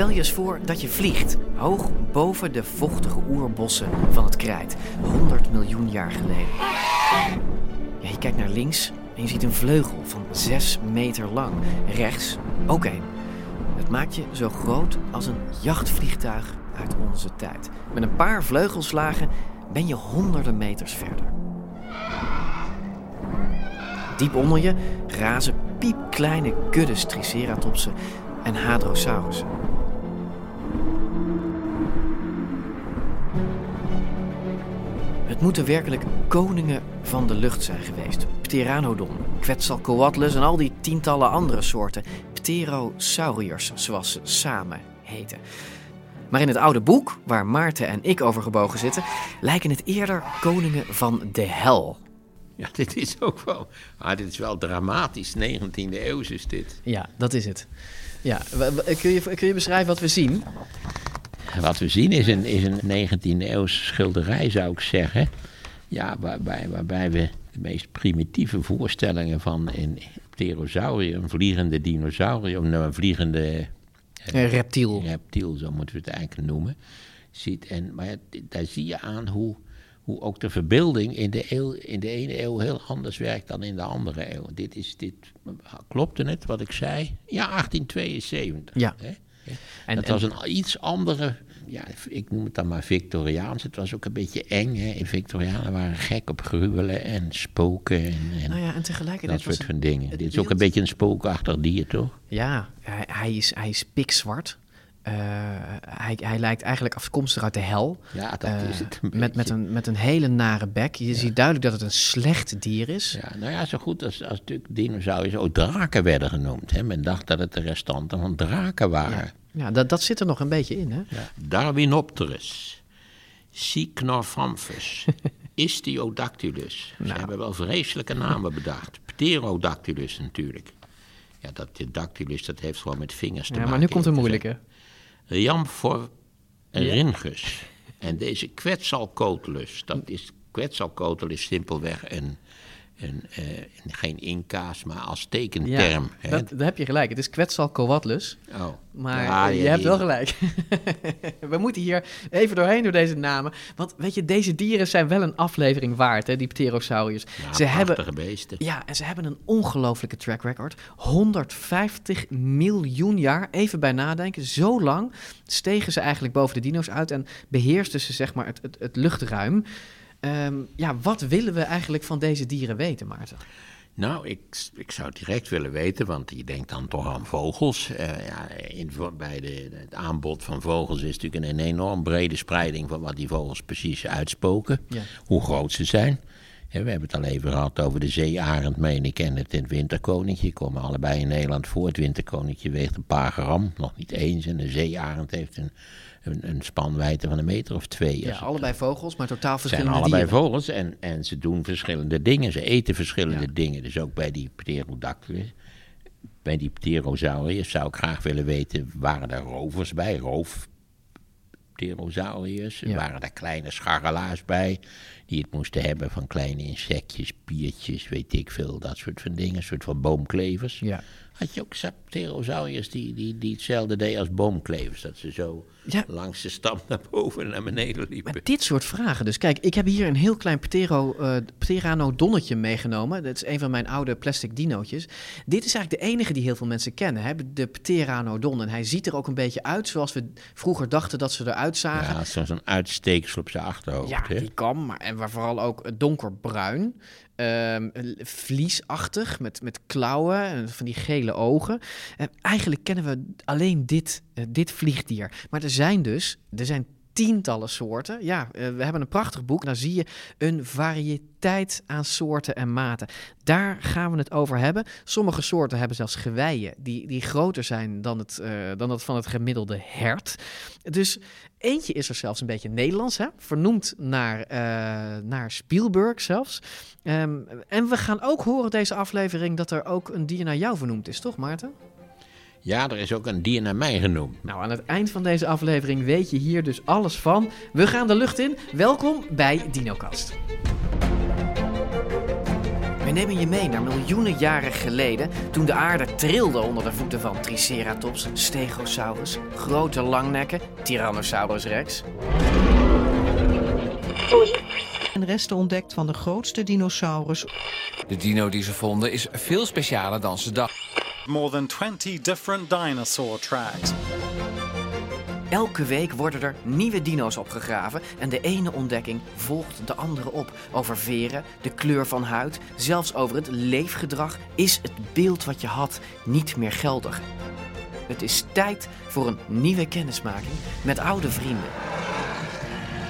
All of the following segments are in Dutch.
Stel je eens voor dat je vliegt, hoog boven de vochtige oerbossen van het krijt, 100 miljoen jaar geleden. Ja, je kijkt naar links en je ziet een vleugel van 6 meter lang. Rechts ook een. Het maakt je zo groot als een jachtvliegtuig uit onze tijd. Met een paar vleugelslagen ben je honderden meters verder. Diep onder je razen piepkleine kuddes triceratopsen en hadrosaurussen. Moeten werkelijk koningen van de lucht zijn geweest. Pteranodon, Quetzalcoatlus en al die tientallen andere soorten pterosauriërs, zoals ze samen heten. Maar in het oude boek, waar Maarten en ik over gebogen zitten, lijken het eerder koningen van de hel. Ja, dit is ook wel. Ah, dit is wel dramatisch. 19e eeuw is dit. Ja, dat is het. Ja, kun je, kun je beschrijven wat we zien? Wat we zien is een, is een 19e eeuwse schilderij, zou ik zeggen. Ja, waarbij, waarbij we de meest primitieve voorstellingen van een pterosaurier, een vliegende dinosaurier, nou, een vliegende een reptiel. reptiel, zo moeten we het eigenlijk noemen. Ziet. En, maar daar zie je aan hoe, hoe ook de verbeelding in de, eeuw, in de ene eeuw heel anders werkt dan in de andere eeuw. Dit is, dit, klopte het wat ik zei? Ja, 1872. Ja. Hè? En, het was een iets andere, ja, ik noem het dan maar Victoriaans. Het was ook een beetje eng. Hè? In Victorianen waren gek op gruwelen en spoken. En, en, nou ja, en tegelijkertijd dat soort van dingen. Dit is ook een beetje een spookachtig dier, toch? Ja, hij, hij is, hij is pikzwart. Uh, hij, hij lijkt eigenlijk afkomstig uit de hel. Ja, dat uh, is het. Met, met, een, met een hele nare bek. Je ja. ziet duidelijk dat het een slecht dier is. Ja, nou ja, zo goed als, als natuurlijk dinosauriërs ook draken werden genoemd. Hè. Men dacht dat het de restanten van draken waren. Ja, ja dat, dat zit er nog een beetje in, hè? Ja. Darwinopterus, Cycnorhamphus, Istiodactylus. Ze nou. hebben wel vreselijke namen bedacht. Pterodactylus natuurlijk. Ja, dat dactylus, dat heeft gewoon met vingers te ja, maken. Maar nu komt een moeilijke. Jamphorhynchus. En deze Quetzalcoatlus, dat is, Quetzalcoatl is simpelweg een, een, uh, geen Inca's, maar als tekenterm. Ja, dat, daar heb je gelijk. Het is Quetzalcoatlus. Oh. Maar je hebt wel gelijk. We moeten hier even doorheen door deze namen. Want weet je, deze dieren zijn wel een aflevering waard, hè, die pterosauriërs. Ja, ze hebben beesten. Ja, en ze hebben een ongelofelijke track record. 150 miljoen jaar, even bij nadenken. Zo lang stegen ze eigenlijk boven de dino's uit en beheersten ze zeg maar het, het, het luchtruim. Um, ja, wat willen we eigenlijk van deze dieren weten, Maarten? Nou, ik, ik zou direct willen weten, want je denkt dan toch aan vogels. Uh, ja, in, bij de, het aanbod van vogels is natuurlijk een enorm brede spreiding van wat die vogels precies uitspoken. Ja. Hoe groot ze zijn. Ja, we hebben het al even gehad over de zeearend, meen ik, en het, het winterkoninkje. Die komen allebei in Nederland voor. Het winterkoninkje weegt een paar gram, nog niet eens. En de zeearend heeft een, een, een spanwijdte van een meter of twee. Ja, allebei vogels, maar totaal verschillende zijn allebei dieren. vogels en, en ze doen verschillende dingen. Ze eten verschillende ja. dingen. Dus ook bij die pterodactylus. Bij die pterosauriërs zou ik graag willen weten, waren er rovers bij? Roof pterosauriërs? Ja. Waren er kleine scharrelaars bij? Die het moesten hebben van kleine insectjes, piertjes, weet ik veel, dat soort van dingen. Een soort van boomklevers. Ja. Had je ook pterosauriërs die, die, die hetzelfde deden als boomklevers? Dat ze zo Ja. langs de stam naar boven en naar beneden liepen. Maar dit soort vragen. Dus kijk, ik heb hier een heel klein ptero, eh, pteranodonnetje meegenomen. Dat is een van mijn oude plastic dinootjes. Dit is eigenlijk de enige die heel veel mensen kennen. Hè? De pteranodon. En hij ziet er ook een beetje uit zoals we vroeger dachten dat ze eruit zagen. Ja, zo'n zo'n uitsteeksel op zijn achterhoofd. Ja, hè? die kam, maar en waar vooral ook donkerbruin. Ehm, vliesachtig, met, met klauwen en van die gele ogen. Eh, eigenlijk kennen we alleen dit, eh, dit vliegdier. Maar er zijn dus er zijn tientallen soorten. Ja, eh, we hebben een prachtig boek. Daar zie je een variëteit aan soorten en maten. Daar gaan we het over hebben. Sommige soorten hebben zelfs geweien die, die groter zijn dan, het, eh, dan dat van het gemiddelde hert. Dus eentje is er zelfs een beetje Nederlands, hè? vernoemd naar, eh, naar Spielberg zelfs. Ehm, en we gaan ook horen deze aflevering dat er ook een dier naar jou vernoemd is, toch Maarten? Ja, er is ook een dier naar mij genoemd. Nou, aan het eind van deze aflevering weet je hier dus alles van. We gaan de lucht in. Welkom bij DinoCast. We nemen je mee naar miljoenen jaren geleden, toen de aarde trilde onder de voeten van Triceratops, Stegosaurus, grote langnekken, Tyrannosaurus rex. En resten ontdekt van de grootste dinosaurus. De dino die ze vonden is veel specialer dan ze dachten. More than 20 different dinosaur tracks. Elke week worden er nieuwe dino's opgegraven en de ene ontdekking volgt de andere op. Over veren, de kleur van huid, zelfs over het leefgedrag is het beeld wat je had niet meer geldig. Het is tijd voor een nieuwe kennismaking met oude vrienden.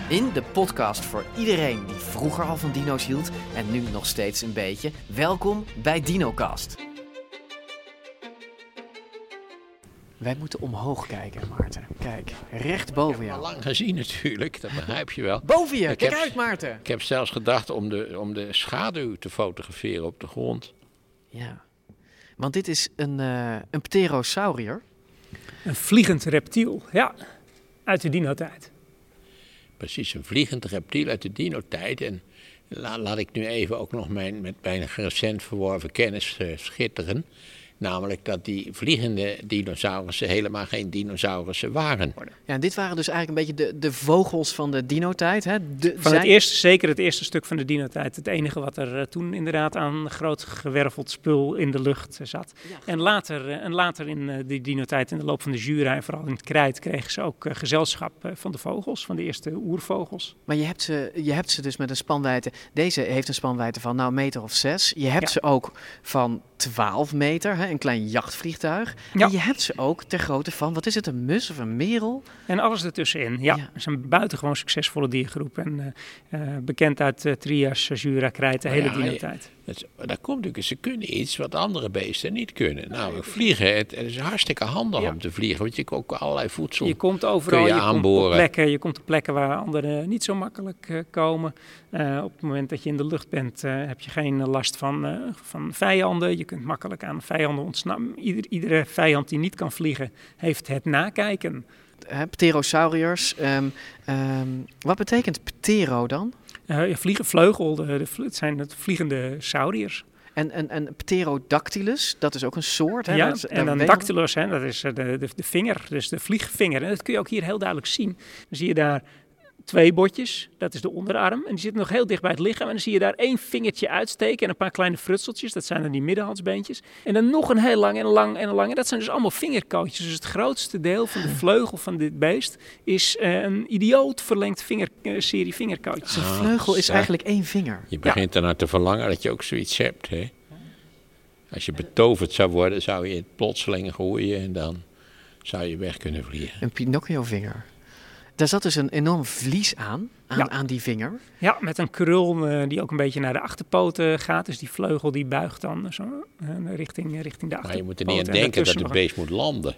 In de podcast voor iedereen die vroeger al van dino's hield en nu nog steeds een beetje. Welkom bij DinoCast. Wij moeten omhoog kijken, Maarten. Kijk, recht boven Al jou. lang gezien natuurlijk, dat begrijp je wel. Boven je, Ik kijk heb- uit, Maarten. Ik heb zelfs gedacht om de, om de schaduw te fotograferen op de grond. Ja, want dit is een, eh een pterosaurier. Een vliegend reptiel, ja, uit de dino-tijd. Precies, een vliegend reptiel uit de dino-tijd. En la- laat ik nu even ook nog mijn, met mijn recent verworven kennis eh, schitteren. Namelijk dat die vliegende dinosaurussen helemaal geen dinosaurussen waren. Ja, en dit waren dus eigenlijk een beetje de, de vogels van de dino-tijd. Hè? De, Van zijn- het eerste, zeker het eerste stuk van de dino-tijd. Het enige wat er eh, toen inderdaad aan groot gewerveld spul in de lucht eh, zat. En later, eh, en later in die dino-tijd, in de loop van de Jura en vooral in het Krijt, kregen ze ook gezelschap van de vogels, van de eerste oervogels. Maar je hebt, ze, je hebt ze dus met een spanwijdte. Deze heeft een spanwijdte van nou een meter of zes. Je hebt Ja. ze ook van 12 meter, hè, een klein jachtvliegtuig. Ja. En je hebt ze ook ter grootte van, wat is het, een mus of een merel? En alles ertussenin. Ja, Ja. het is een buitengewoon succesvolle diergroep. En eh, eh, bekend uit eh, Trias, Jura, Krijt, de Maar hele ja, je- dino-tijd. Dat, daar komt natuurlijk, ze kunnen iets wat andere beesten niet kunnen. Namelijk vliegen. Het, het is hartstikke handig Ja. om te vliegen, want je kan ook allerlei voedsel. Je komt overal, kun je je, komt op aanboren. plekken, je komt op plekken waar anderen niet zo makkelijk eh, komen. Eh, op het moment dat je in de lucht bent, eh, heb je geen last van, eh, van vijanden. Je kunt makkelijk aan vijanden ontsnappen. Ieder, iedere vijand die niet kan vliegen, heeft het nakijken. Pterosauriërs. ehm, ehm, wat betekent ptero dan? Je vliegen vleugel, de, de, het zijn het vliegende sauriërs. En, en, en pterodactylus, dat is ook een soort. Hè? ja, Dat en dan dactylus, hè, dat is eh, de, de, de vinger, dus de vliegvinger. En dat kun je ook hier heel duidelijk zien. Dan zie je daar twee botjes, dat is de onderarm. En die zitten nog heel dicht bij het lichaam. En dan zie je daar één vingertje uitsteken en een paar kleine frutseltjes. Dat zijn dan die middenhandsbeentjes. En dan nog een heel lang en een lang en een lang. En dat zijn dus allemaal vingerkootjes. Dus het grootste deel van de vleugel van dit beest is eh, een idioot verlengd vinger, eh, serie vingerkootjes. Zijn vleugel is eigenlijk één vinger. Je begint ernaar te verlangen dat je ook zoiets hebt. Hè? Als je betoverd zou worden, zou je het plotseling groeien en dan zou je weg kunnen vliegen. Een Pinocchio-vinger. Daar zat dus een enorm vlies aan, aan, Ja. aan die vinger. Ja, met een krul eh, die ook een beetje naar de achterpoten gaat. Dus die vleugel die buigt dan zo eh, richting, richting de achterpoten. Maar je moet er niet aan En denken dat het een- beest moet landen.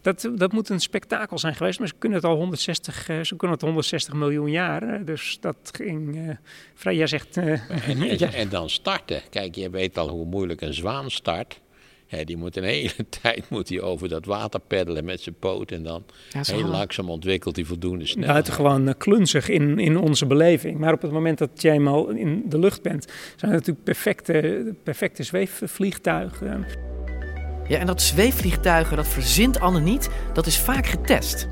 Dat, dat moet een spektakel zijn geweest, maar ze kunnen het al 160, eh, ze kunnen het 160 miljoen jaar. Dus dat ging eh, vrij, jij zegt... eh, En, en, ja, en dan starten. Kijk, je weet al hoe moeilijk een zwaan start. Hè, die moet een hele tijd moet hij over dat water peddelen met zijn poot. En dan Ja, heel langzaam ontwikkelt hij voldoende snelheid. buitengewoon eh, klunzig in, in onze beleving. Maar op het moment dat je eenmaal in de lucht bent, zijn het natuurlijk perfecte, perfecte zweefvliegtuigen. Ja, en dat zweefvliegtuigen, dat verzint Anne niet. Dat is vaak getest.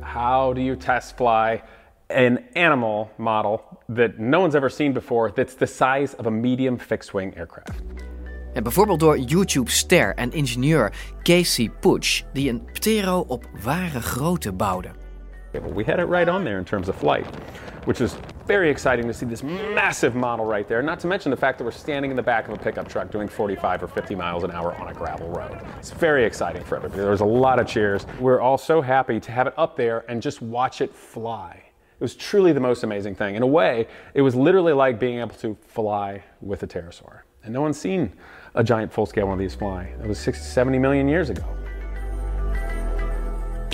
How do you test fly an animal model that no one's ever seen before that's the size of a medium fixed wing aircraft? Ja, bijvoorbeeld door YouTube-ster en ingenieur Casey Puch, die een ptero op ware grootte bouwde. We had it right on there in terms of flight, which is very exciting to see this massive model right there. Not to mention the fact that we're standing in the back of a pickup truck doing 45 or 50 miles an hour on a gravel road. It's very exciting for everybody. There was a lot of cheers. We're all so happy to have it up there and just watch it fly. It was truly the most amazing thing. In a way, it was literally like being able to fly with a pterosaur. And no one's seen a giant full-scale one of these fly. It was 60, 70 million years ago.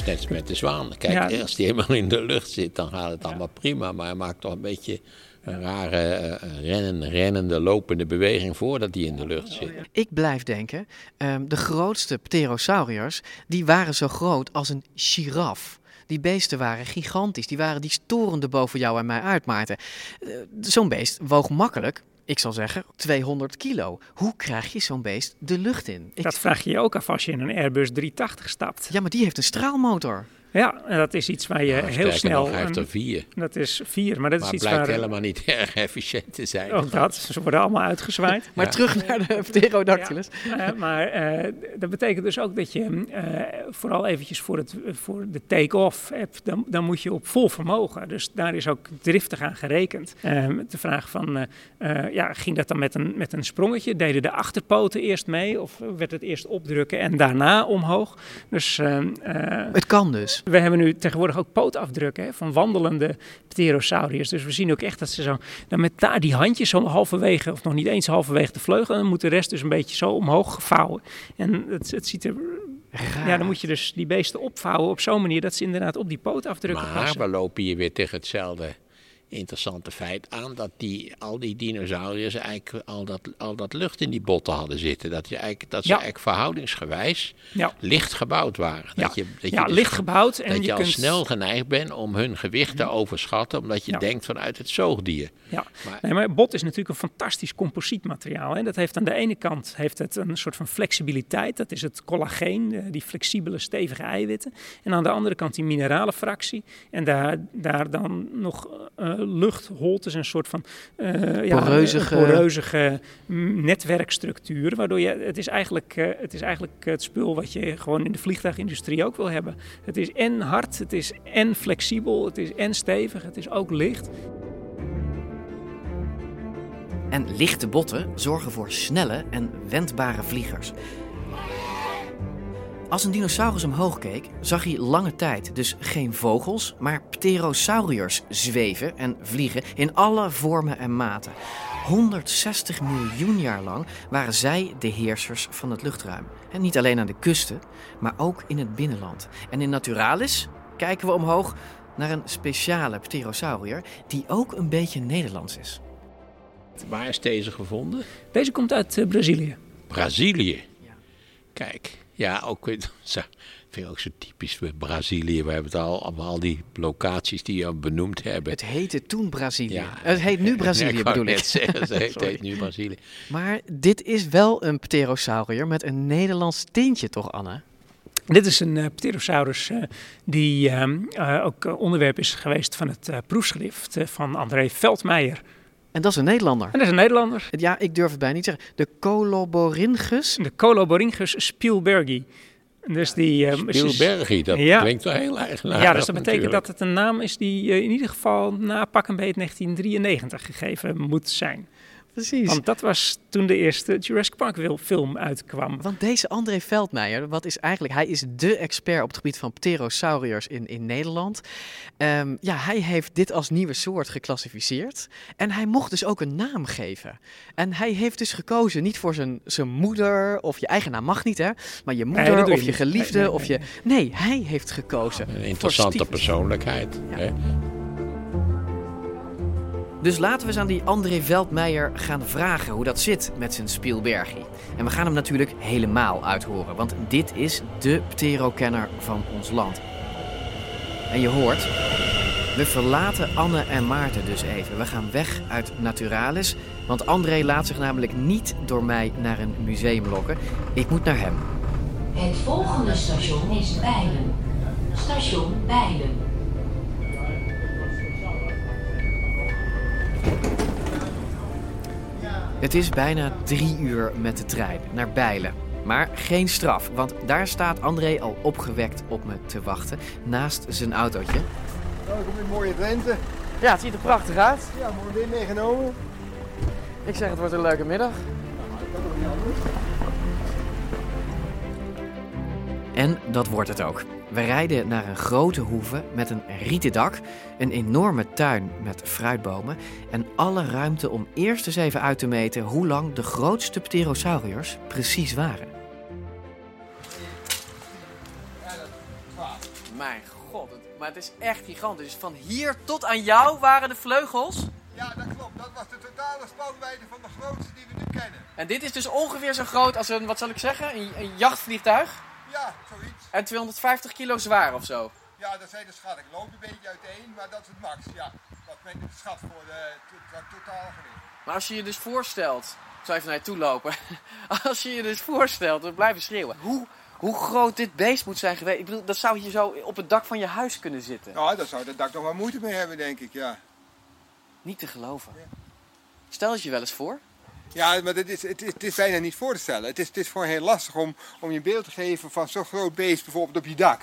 Net als met de zwaan. Kijk, als die helemaal in de lucht zit, dan gaat het allemaal prima. Maar hij maakt toch een beetje een rare uh, rennen, rennende, lopende beweging voordat hij in de lucht zit. Ik blijf denken, um, de grootste pterosauriërs, die waren zo groot als een giraf. Die beesten waren gigantisch. Die, waren, die storenden boven jou en mij uit, Maarten. Uh, zo'n beest woog makkelijk ik zal zeggen, 200 kilo. Hoe krijg je zo'n beest de lucht in? Ik... Dat vraag je je ook af als je in een Airbus 380 stapt. Ja, maar die heeft een straalmotor. Ja, en dat is iets waar je heel snel. Nog, hij heeft er vier. Dat is vier, maar dat maar is iets blijkt waar. helemaal niet erg efficiënt te zijn. Ook dat, ze worden allemaal uitgezwaaid. maar terug naar de pterodactylus. Ja, uh, maar uh, dat betekent dus ook dat je uh, vooral eventjes voor, het, voor de take-off hebt, dan, dan, moet je op vol vermogen. Dus daar is ook driftig aan gerekend. Ehm, de vraag van, ja, ging dat dan met een, met een sprongetje? Deden de achterpoten eerst mee? Of werd het eerst opdrukken en daarna omhoog? Dus, ehm, het kan dus. We hebben nu tegenwoordig ook pootafdrukken hè, van wandelende pterosauriërs. Dus we zien ook echt dat ze zo dan met daar die handjes zo halverwege, of nog niet eens halverwege de vleugel, en dan moet de rest dus een beetje zo omhoog gevouwen. En het, het ziet er Ja, dan moet je dus die beesten opvouwen op zo'n manier dat ze inderdaad op die pootafdrukken maar passen. we lopen hier weer tegen hetzelfde interessante feit aan dat die, al die dinosauriërs eigenlijk al dat, al dat lucht in die botten hadden zitten. Dat, je eigenlijk, dat ze Ja. eigenlijk verhoudingsgewijs Ja. licht gebouwd waren. Ja. Dat je, dat Ja, je licht gebouwd en dat je, je al kunt- snel geneigd bent om hun gewicht te overschatten, omdat je Ja. denkt vanuit het zoogdier. Ja, Maar- nee, maar bot is natuurlijk een fantastisch composietmateriaal. Hè. Dat heeft aan de ene kant heeft het een soort van flexibiliteit. Dat is het collageen, eh, die flexibele, stevige eiwitten. En aan de andere kant die minerale fractie. En daar, daar dan nog eh luchtholtes, een soort van eh, ja, Poreuzige- poreuzige netwerkstructuur. Waardoor je, het is, eigenlijk, eh, het is eigenlijk het spul wat je gewoon in de vliegtuigindustrie ook wil hebben. Het is en hard, het is en flexibel, het is en stevig, het is ook licht. En lichte botten zorgen voor snelle en wendbare vliegers. Als een dinosaurus omhoog keek, zag hij lange tijd dus geen vogels, maar pterosauriërs zweven en vliegen in alle vormen en maten. 160 miljoen jaar lang waren zij de heersers van het luchtruim. En niet alleen aan de kusten, maar ook in het binnenland. En in Naturalis kijken we omhoog naar een speciale pterosauriër die ook een beetje Nederlands is. Waar is deze gevonden? Deze komt uit eh, Brazilië. Brazilië. Kijk, ja, ook vind ik ook zo typisch met Brazilië. We hebben het al, allemaal al die locaties die je al benoemd hebben. Het heette toen Brazilië. Ja. Het heet nu Brazilië, ik wou bedoel ik. zeggen, het heet, het Sorry. heet nu Brazilië. Maar dit is wel een pterosaurier met een Nederlands tintje, toch, Anne? Dit is een eh, Pterosaurus eh, die ehm, eh, ook onderwerp is geweest van het proefschrift van André Veldmeijer. En dat is een Nederlander. En dat is een Nederlander. Ja, ik durf het bijna niet te zeggen. De Coloboryngus. De Coloboryngus spielbergi. Dus die, is- Spielbergi, dat Ja. klinkt wel heel eigenaardig Ja, dus dat betekent natuurlijk. dat het een naam is die eh, in ieder geval na pak een beet 1993 gegeven moet zijn. Precies. Want dat was toen de eerste Jurassic Park film uitkwam. Want deze André Veldmeijer, wat is eigenlijk, hij is de expert op het gebied van pterosauriërs in, in Nederland. Ehm, ja, hij heeft dit als nieuwe soort geclassificeerd. En hij mocht dus ook een naam geven. En hij heeft dus gekozen niet voor zijn, zijn moeder, of je eigen naam mag niet hè, maar je moeder of je geliefde. Nee, nee, of je... nee, hij heeft gekozen. Een interessante persoonlijkheid. Hè? Dus laten we eens aan die André Veldmeijer gaan vragen hoe dat zit met zijn Spielbergie. En we gaan hem natuurlijk helemaal uithoren, want dit is de pterokenner van ons land. En je hoort, we verlaten Anne en Maarten dus even. We gaan weg uit Naturalis, want André laat zich namelijk niet door mij naar een museum lokken. Ik moet naar hem. Het volgende station is Bijlen. Station Bijlen. Het is bijna drie uur met de trein naar Bijlen. Maar geen straf, want daar staat André al opgewekt op me te wachten naast zijn autootje. Welkom in mooie Drenthe. Ja, het ziet er prachtig uit. Ja, mooi weer meegenomen. Ik zeg, het wordt een leuke middag. En dat wordt het ook. We rijden naar een grote hoeve met een rieten dak, een enorme tuin met fruitbomen en alle ruimte om eerst eens even uit te meten hoe lang de grootste pterosauriërs precies waren. Mijn god, het- maar het is echt gigantisch. Dus van hier tot aan jou waren de vleugels. Ja, dat klopt. Dat was de totale spanwijdte van de grootste die we nu kennen. En dit is dus ongeveer zo groot als een, wat zal ik zeggen, een, een jachtvliegtuig. Ja, zoiets. En 250 kilo zwaar of zo. Ja, dat zijn de schatten. Ik loop een beetje uiteen, maar dat is het max. Ja, wat men schat voor de to- to- totale gewicht. Maar als je je dus voorstelt, ik zal even naar je toe lopen. Als je je dus voorstelt, we blijven schreeuwen. Hoe, hoe groot dit beest moet zijn geweest. Ik bedoel, dat zou hier zo op het dak van je huis kunnen zitten. Ja, daar zou dat dak nog wel moeite mee hebben, denk ik, ja. Niet te geloven. Stel het je wel eens voor. Ja, maar het is, het, is, het is bijna niet voor te stellen. Het is, het is gewoon heel lastig om, om je een beeld te geven van zo'n groot beest bijvoorbeeld op je dak.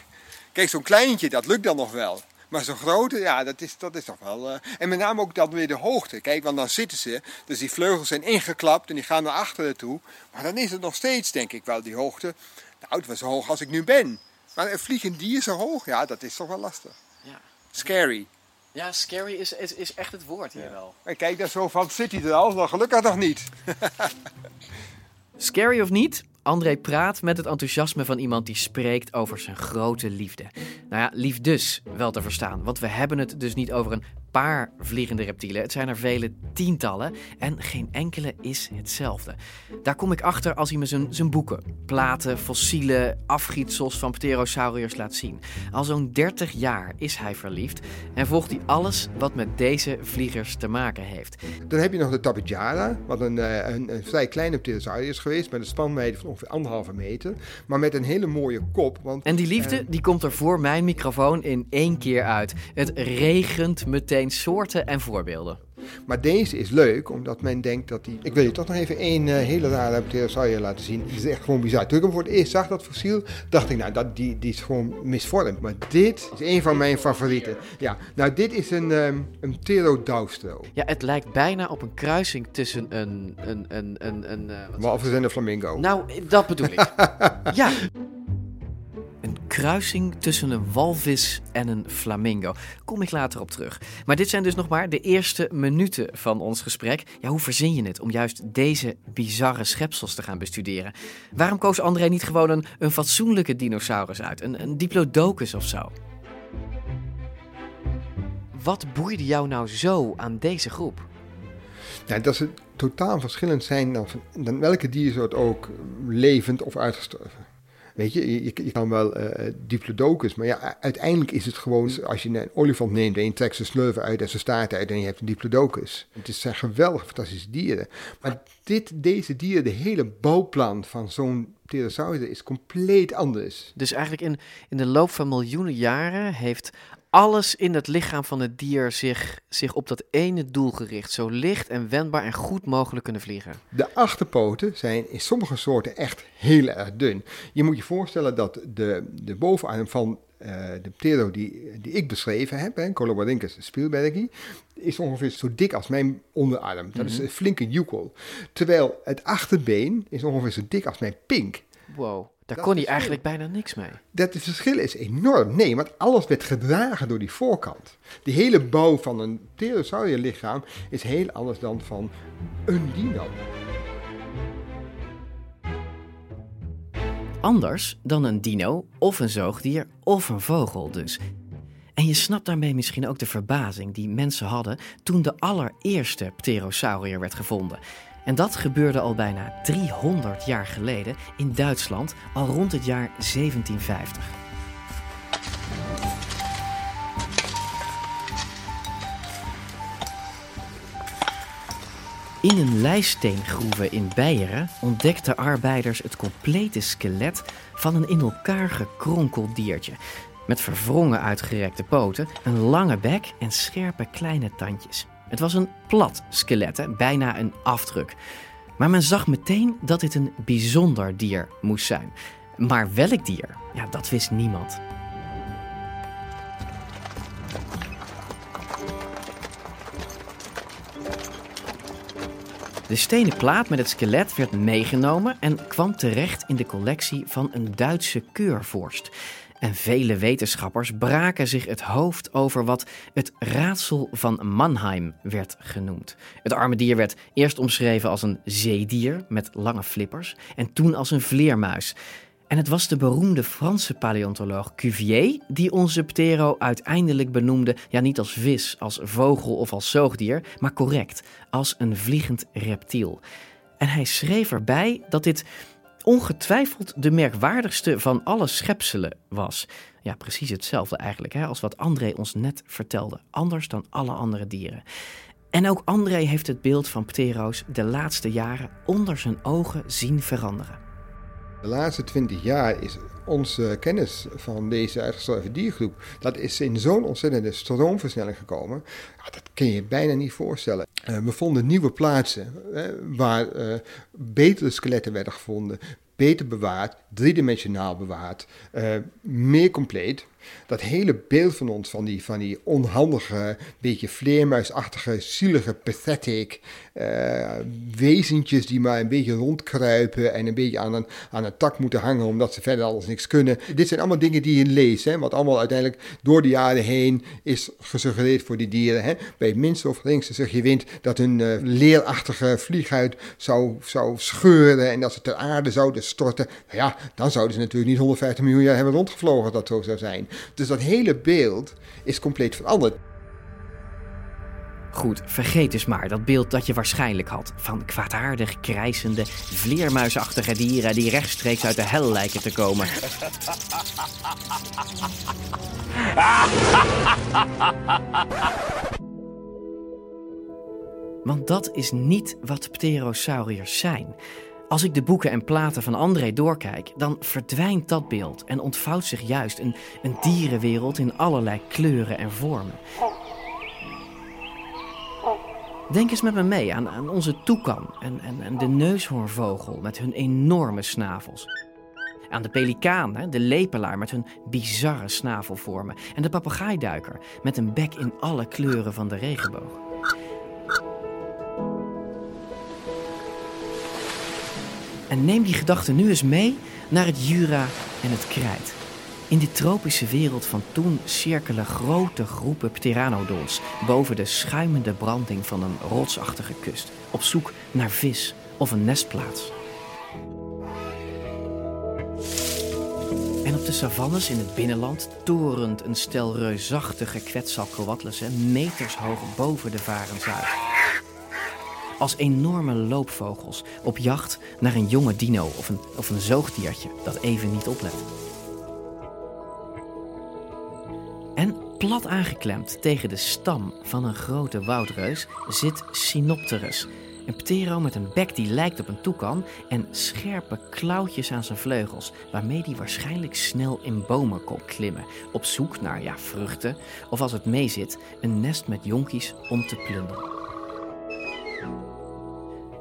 Kijk, zo'n kleintje, dat lukt dan nog wel. Maar zo'n grote, ja, dat is, dat is toch wel... eh, En met name ook dan weer de hoogte. Kijk, want dan zitten ze, dus die vleugels zijn ingeklapt en die gaan naar achteren toe. Maar dan is het nog steeds, denk ik wel, die hoogte. Nou, het was zo hoog als ik nu ben. Maar een vliegend dier zo hoog, ja, dat is toch wel lastig. Ja. Scary. Ja, scary is, is, is echt het woord hier wel. En kijk, dat is zo van, zit hij er al? Nou, gelukkig nog niet. Scary of niet? André praat met het enthousiasme van iemand die spreekt over zijn grote liefde. Nou ja, liefdes wel te verstaan, want we hebben het dus niet over een paar vliegende reptielen. Het zijn er vele tientallen en geen enkele is hetzelfde. Daar kom ik achter als hij me zijn, zijn boeken, platen, fossielen, afgietsels van pterosauriërs laat zien. Al zo'n 30 jaar is hij verliefd en volgt hij alles wat met deze vliegers te maken heeft. Dan heb je nog de Tapijara, wat een, eh, een, een vrij kleine pterosaurus is geweest, met een spanwijdte van ongeveer anderhalve meter, maar met een hele mooie kop. Want, En die liefde, eh, die komt er voor mijn microfoon in één keer uit. Het regent meteen soorten en voorbeelden. maar deze is leuk, omdat men denkt dat die... Ik wil je toch nog even één eh, hele rare pterosaurus laten zien. Die is echt gewoon bizar. Toen ik hem voor het eerst zag, dat fossiel, dacht ik, nou, dat, die, die is gewoon misvormd. Maar dit is een van mijn favorieten. Ja, nou, dit is een, ehm een pterodaustro. Ja, het lijkt bijna op een kruising tussen een... een, een, een, een wat- Walvis en een flamingo. Nou, dat bedoel ik. ja. Kruising tussen een walvis en een flamingo. Kom ik later op terug. Maar dit zijn dus nog maar de eerste minuten van ons gesprek. Ja, hoe verzin je het om juist deze bizarre schepsels te gaan bestuderen? Waarom koos André niet gewoon een, fatsoenlijke dinosaurus uit? Een, een diplodocus of zo? Wat boeide jou nou zo aan deze groep? Ja, dat ze totaal verschillend zijn dan welke diersoort ook levend of uitgestorven. Weet je, je, kan wel eh diplodocus, maar ja, uiteindelijk is het gewoon, als je een olifant neemt en je trekt zijn sleuven uit en zijn staart uit en je hebt een diplodocus. Het zijn geweldige, fantastische dieren. Maar dit, deze dieren, de hele bouwplan van zo'n pterosaurus is compleet anders. Dus eigenlijk in, in de loop van miljoenen jaren heeft alles in het lichaam van het dier zich, zich op dat ene doel gericht. Zo licht en wendbaar en goed mogelijk kunnen vliegen. De achterpoten zijn in sommige soorten echt heel erg dun. Je moet je voorstellen dat de, de bovenarm van eh, de ptero die, die ik beschreven heb, hè, Colobardinus spielbergi, is ongeveer zo dik als mijn onderarm. Dat is Mhm. een flinke joekel. Terwijl het achterbeen is ongeveer zo dik als mijn pink. Wow, daar Dat kon hij eigenlijk bijna niks mee. Dat het verschil is enorm. Nee, want alles werd gedragen door die voorkant. Die hele bouw van een pterosaurier lichaam is heel anders dan van een dino. Anders dan een dino of een zoogdier of een vogel dus. En je snapt daarmee misschien ook de verbazing die mensen hadden toen de allereerste pterosaurier werd gevonden. En dat gebeurde al bijna 300 jaar geleden in Duitsland, al rond het jaar 1750. In een lijststeengroeve in Beieren ontdekten arbeiders het complete skelet van een in elkaar gekronkeld diertje. Met verwrongen uitgerekte poten, een lange bek en scherpe kleine tandjes. Het was een plat skelet, bijna een afdruk. Maar men zag meteen dat dit een bijzonder dier moest zijn. Maar welk dier? Ja, dat wist niemand. De stenen plaat met het skelet werd meegenomen en kwam terecht in de collectie van een Duitse keurvorst. En vele wetenschappers braken zich het hoofd over wat het raadsel van Mannheim werd genoemd. Het arme dier werd eerst omschreven als een zeedier met lange flippers en toen als een vleermuis. En het was de beroemde Franse paleontoloog Cuvier die onze ptero uiteindelijk benoemde, ja niet als vis, als vogel of als zoogdier, maar correct, als een vliegend reptiel. En hij schreef erbij dat dit ongetwijfeld de merkwaardigste van alle schepselen was. Ja, precies hetzelfde eigenlijk hè, als wat André ons net vertelde. Anders dan alle andere dieren. En ook André heeft het beeld van ptero's de laatste jaren onder zijn ogen zien veranderen. De laatste twintig jaar is onze kennis van deze uitgestorven diergroep, dat is in zo'n ontzettende stroomversnelling gekomen. Dat kun je bijna niet voorstellen. Uh, we vonden nieuwe plaatsen waar uh, betere skeletten werden gevonden, beter bewaard, driedimensionaal bewaard, meer compleet dat hele beeld van ons, van die, van die onhandige, beetje vleermuisachtige, zielige, pathetic uh, wezentjes die maar een beetje rondkruipen en een beetje aan een, aan een tak moeten hangen omdat ze verder alles niks kunnen. Dit zijn allemaal dingen die je leest, hè, wat allemaal uiteindelijk door de jaren heen is gesuggereerd voor die dieren. Hè. Bij minste of geringste zeg je wind dat hun uh, leerachtige vlieghuid zou, zou scheuren en dat ze ter aarde zouden storten. Nou ja, dan zouden ze natuurlijk niet 150 miljoen jaar hebben rondgevlogen dat zo zou zijn. Dus dat hele beeld is compleet veranderd. Goed, vergeet dus maar dat beeld dat je waarschijnlijk had. Van kwaadaardig, krijsende, vleermuisachtige dieren die rechtstreeks uit de hel lijken te komen. Want dat is niet wat pterosauriërs zijn. Als ik de boeken en platen van André doorkijk, dan verdwijnt dat beeld en ontvouwt zich juist een, een dierenwereld in allerlei kleuren en vormen. Denk eens met me mee aan, onze toekan en, en, en de neushoornvogel met hun enorme snavels. Aan de pelikaan, de lepelaar met hun bizarre snavelvormen. En de papegaaiduiker met een bek in alle kleuren van de regenboog. En neem die gedachte nu eens mee naar het Jura en het Krijt. In die tropische wereld van toen cirkelen grote groepen pteranodons boven de schuimende branding van een rotsachtige kust, op zoek naar vis of een nestplaats. En op de savannes in het binnenland torent een stel reusachtige kwetsalcoatlussen meters hoog boven de varens uit als enorme loopvogels op jacht naar een jonge dino of een, of een zoogdiertje dat even niet oplet. En plat aangeklemd tegen de stam van een grote woudreus zit Sinopterus, een ptero met een bek die lijkt op een toekan en scherpe klauwtjes aan zijn vleugels, waarmee hij waarschijnlijk snel in bomen kon klimmen, op zoek naar ja, vruchten of als het meezit, een nest met jonkies om te plunderen.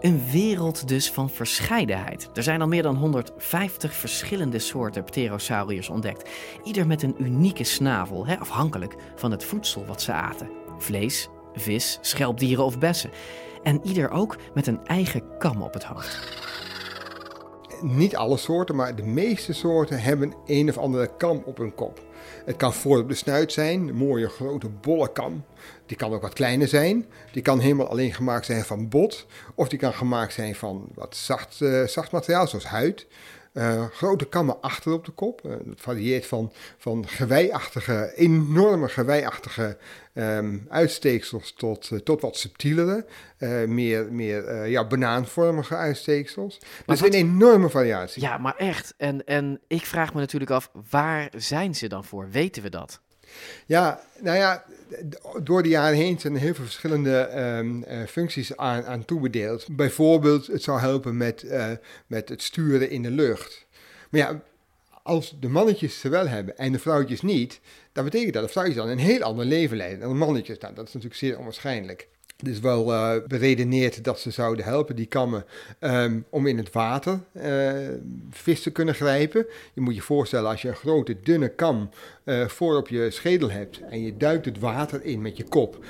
Een wereld dus van verscheidenheid. Er zijn al meer dan 150 verschillende soorten pterosauriërs ontdekt. Ieder met een unieke snavel, hè, afhankelijk van het voedsel wat ze aten. Vlees, vis, schelpdieren of bessen. En ieder ook met een eigen kam op het hoofd. Niet alle soorten, maar de meeste soorten hebben een of andere kam op hun kop. Het kan voor op de snuit zijn, een mooie grote bolle kam. Die kan ook wat kleiner zijn. Die kan helemaal alleen gemaakt zijn van bot. Of die kan gemaakt zijn van wat zacht, uh, zacht materiaal, zoals huid. Uh, grote kammen achter op de kop. Uh, dat varieert van, van geweiachtige, enorme geweiachtige um, uitsteeksels tot, uh, tot wat subtielere, meer, meer ja, banaanvormige uitsteeksels. Maar dus een enorme variatie. Ja, maar echt. En, en ik vraag me natuurlijk af, waar zijn ze dan voor? Weten we dat? Ja, nou ja, door de jaren heen zijn er heel veel verschillende um, uh, functies aan, aan toebedeeld. Bijvoorbeeld, het zou helpen met, uh, met het sturen in de lucht. Maar ja, als de mannetjes ze wel hebben en de vrouwtjes niet, dan betekent dat de vrouwtjes dan een heel ander leven leiden dan de mannetjes. Nou, dat is natuurlijk zeer onwaarschijnlijk. Is wel uh, beredeneerd dat ze zouden helpen, die kammen, um, om in het water uh, vis te kunnen grijpen. Je moet je voorstellen, als je een grote dunne kam uh, voor op je schedel hebt en je duikt het water in met je kop.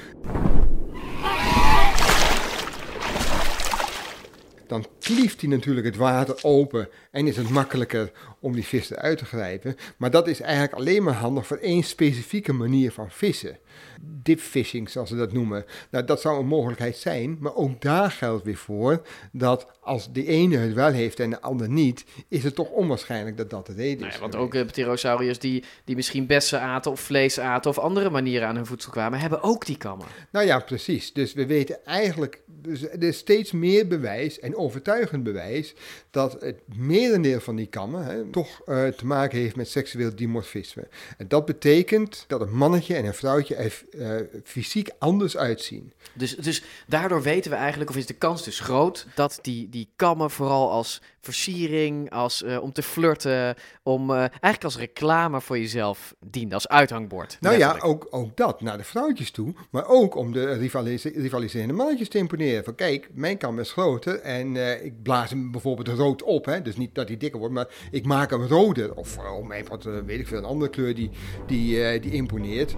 dan klieft hij natuurlijk het water open en is het makkelijker om die vis eruit te grijpen. Maar dat is eigenlijk alleen maar handig voor één specifieke manier van vissen. Dipfishing, zoals ze dat noemen. Nou, dat zou een mogelijkheid zijn, maar ook daar geldt weer voor dat als de ene het wel heeft en de ander niet, is het toch onwaarschijnlijk dat dat de reden Nou is. want ook uh, pterosauriërs die, die misschien bessen aten of vlees aten of andere manieren aan hun voedsel kwamen, hebben ook die kammen. Nou ja, precies. Dus we weten eigenlijk, dus er is steeds meer bewijs en overtuigend bewijs dat het merendeel van die kammen hè, toch uh, te maken heeft met seksueel dimorfisme. En dat betekent dat een mannetje en een vrouwtje er uh, fysiek anders uitzien. Dus, dus daardoor weten we eigenlijk, of is de kans dus groot, dat die, die kammen vooral als versiering, als, uh, om te flirten, om eigenlijk als reclame voor jezelf dienen, als uithangbord. Nou letterlijk. ja, ook, ook dat, naar de vrouwtjes toe, maar ook om de rivalise rivaliserende mannetjes te imponeren. Van kijk, mijn kam is groter en ik blaas hem bijvoorbeeld rood op, hè? dus niet dat hij dikker wordt, maar ik maak hem roder. Of oh, mijn wat, weet ik veel, een andere kleur die, die, die imponeert.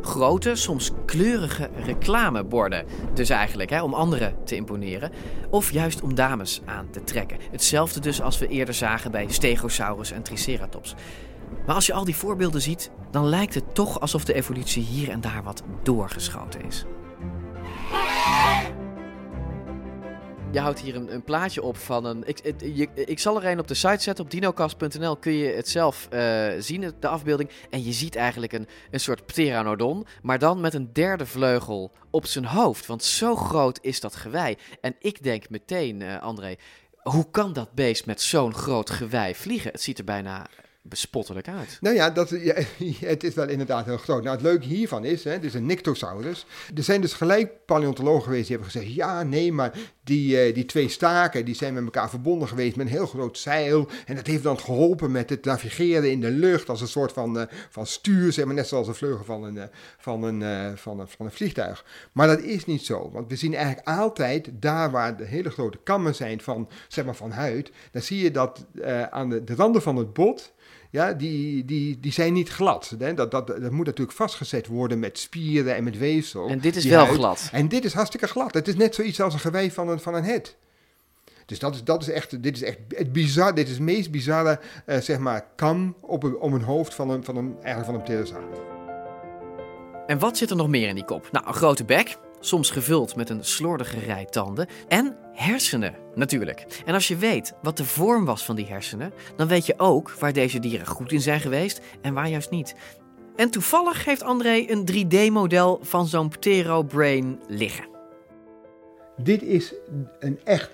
Grote, soms kleurige reclameborden. Dus eigenlijk hè, om anderen te imponeren. Of juist om dames aan te trekken. Hetzelfde dus als we eerder zagen bij Stegosaurus en Triceratops. Maar als je al die voorbeelden ziet, dan lijkt het toch alsof de evolutie hier en daar wat doorgeschoten is. Je houdt hier een, een, plaatje op van een. Ik, ik zal er een op de site zetten. Op dinocast.nl kun je het zelf uh, zien, de afbeelding. En je ziet eigenlijk een, een soort pteranodon. Maar dan met een derde vleugel op zijn hoofd. Want zo groot is dat gewei. En ik denk meteen, uh, André. Hoe kan dat beest met zo'n groot gewei vliegen? Het ziet er bijna bespottelijk uit. Nou ja, dat, het is wel inderdaad heel groot. Nou, het leuke hiervan is, hè, is een Nyctosaurus. Er zijn dus gelijk paleontologen geweest die hebben gezegd... ja, nee, maar die, uh, die twee staken die zijn met elkaar verbonden geweest met een heel groot zeil. En dat heeft dan geholpen met het navigeren in de lucht als een soort van, uh, van stuur, zeg maar, net zoals de vleugel van een, uh, van, een, van, een, van een vliegtuig. Maar dat is niet zo, want we zien eigenlijk altijd daar waar de hele grote kammen zijn van, zeg maar, van huid... dan zie je dat aan de randen van het bot ja, die, die, die zijn niet glad. Hè? Dat, dat, dat moet natuurlijk vastgezet worden met spieren en met weefsel. En dit is wel huid. glad. En dit is hartstikke glad. Het is net zoiets als een gewei van een, van een het. Dus dat is, dat is echt, dit is echt het bizar, dit is het meest bizarre, uh, zeg maar, kam op een, om een hoofd van een, van een, eigenlijk van een pterosaurus. En wat zit er nog meer in die kop? Nou, een grote bek, soms gevuld met een slordige rij tanden. En hersenen, natuurlijk. En als je weet wat de vorm was van die hersenen, dan weet je ook waar deze dieren goed in zijn geweest en waar juist niet. En toevallig heeft André een 3D-model van zo'n ptero-brain liggen. Dit is een echt,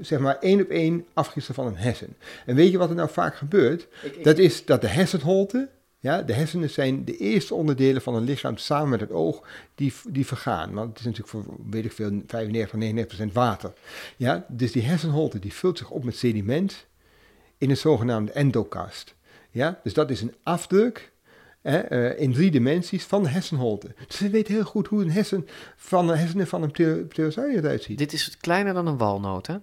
zeg maar, één op één afgifte van een hersen. En weet je wat er nou vaak gebeurt? Ik, ik... Dat is dat de hersenholte ja, de hersenen zijn de eerste onderdelen van een lichaam samen met het oog die, die vergaan. Want het is natuurlijk voor, weet ik veel, 95, 99 water. Ja, dus die hersenholte die vult zich op met sediment in een zogenaamde endocast. Ja, dus dat is een afdruk hè, uh, in drie dimensies van de hersenholte. Dus we weten heel goed hoe een hersen van de hersenen van een pterosaurus eruit ziet. Dit is kleiner dan een walnoot, hè?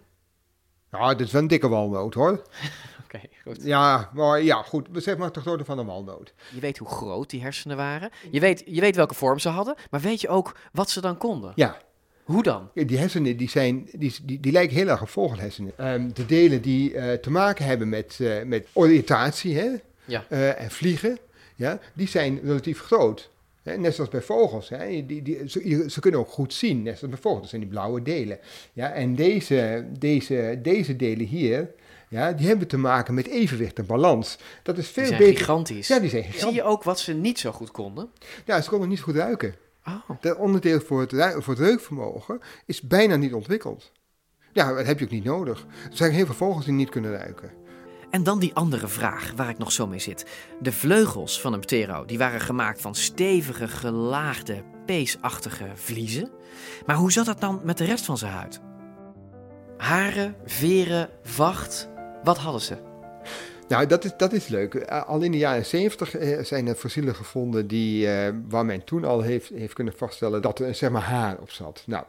Nou, dit is wel een dikke walnoot, hoor. Oké, okay, goed. Ja, maar ja, goed. We zeggen maar toch grootte van een walnoot. Je weet hoe groot die hersenen waren. Je weet, je weet welke vorm ze hadden. Maar weet je ook wat ze dan konden? Ja. Hoe dan? Die hersenen die zijn, die, die, die lijken heel erg op vogelhersenen. Um, de delen die uh, te maken hebben met, uh, met oriëntatie hè? Ja. Uh, en vliegen, ja, die zijn relatief groot. Hè? Net zoals bij vogels. Hè? Die, die, ze, ze, kunnen ook goed zien, net zoals bij vogels. Dat zijn die blauwe delen. Ja? En deze, deze, deze delen hier, ja, die hebben te maken met evenwicht en balans. Dat is veel die zijn beter. gigantisch. Ja, die zijn gigantisch. Zie je ook wat ze niet zo goed konden? Ja, ze konden niet zo goed ruiken. Oh. Dat onderdeel voor het, voor het reukvermogen is bijna niet ontwikkeld. Ja, dat heb je ook niet nodig. Er zijn heel veel vogels die niet kunnen ruiken. En dan die andere vraag waar ik nog zo mee zit. De vleugels van een ptero die waren gemaakt van stevige, gelaagde, peesachtige vliezen. Maar hoe zat dat dan met de rest van zijn huid? Haren, veren, vacht, wat hadden ze? Nou, dat is, dat is leuk. Al in de jaren 70 zijn er fossielen gevonden die, uh, waar men toen al heeft, heeft kunnen vaststellen dat er zeg maar haar op zat. Nou,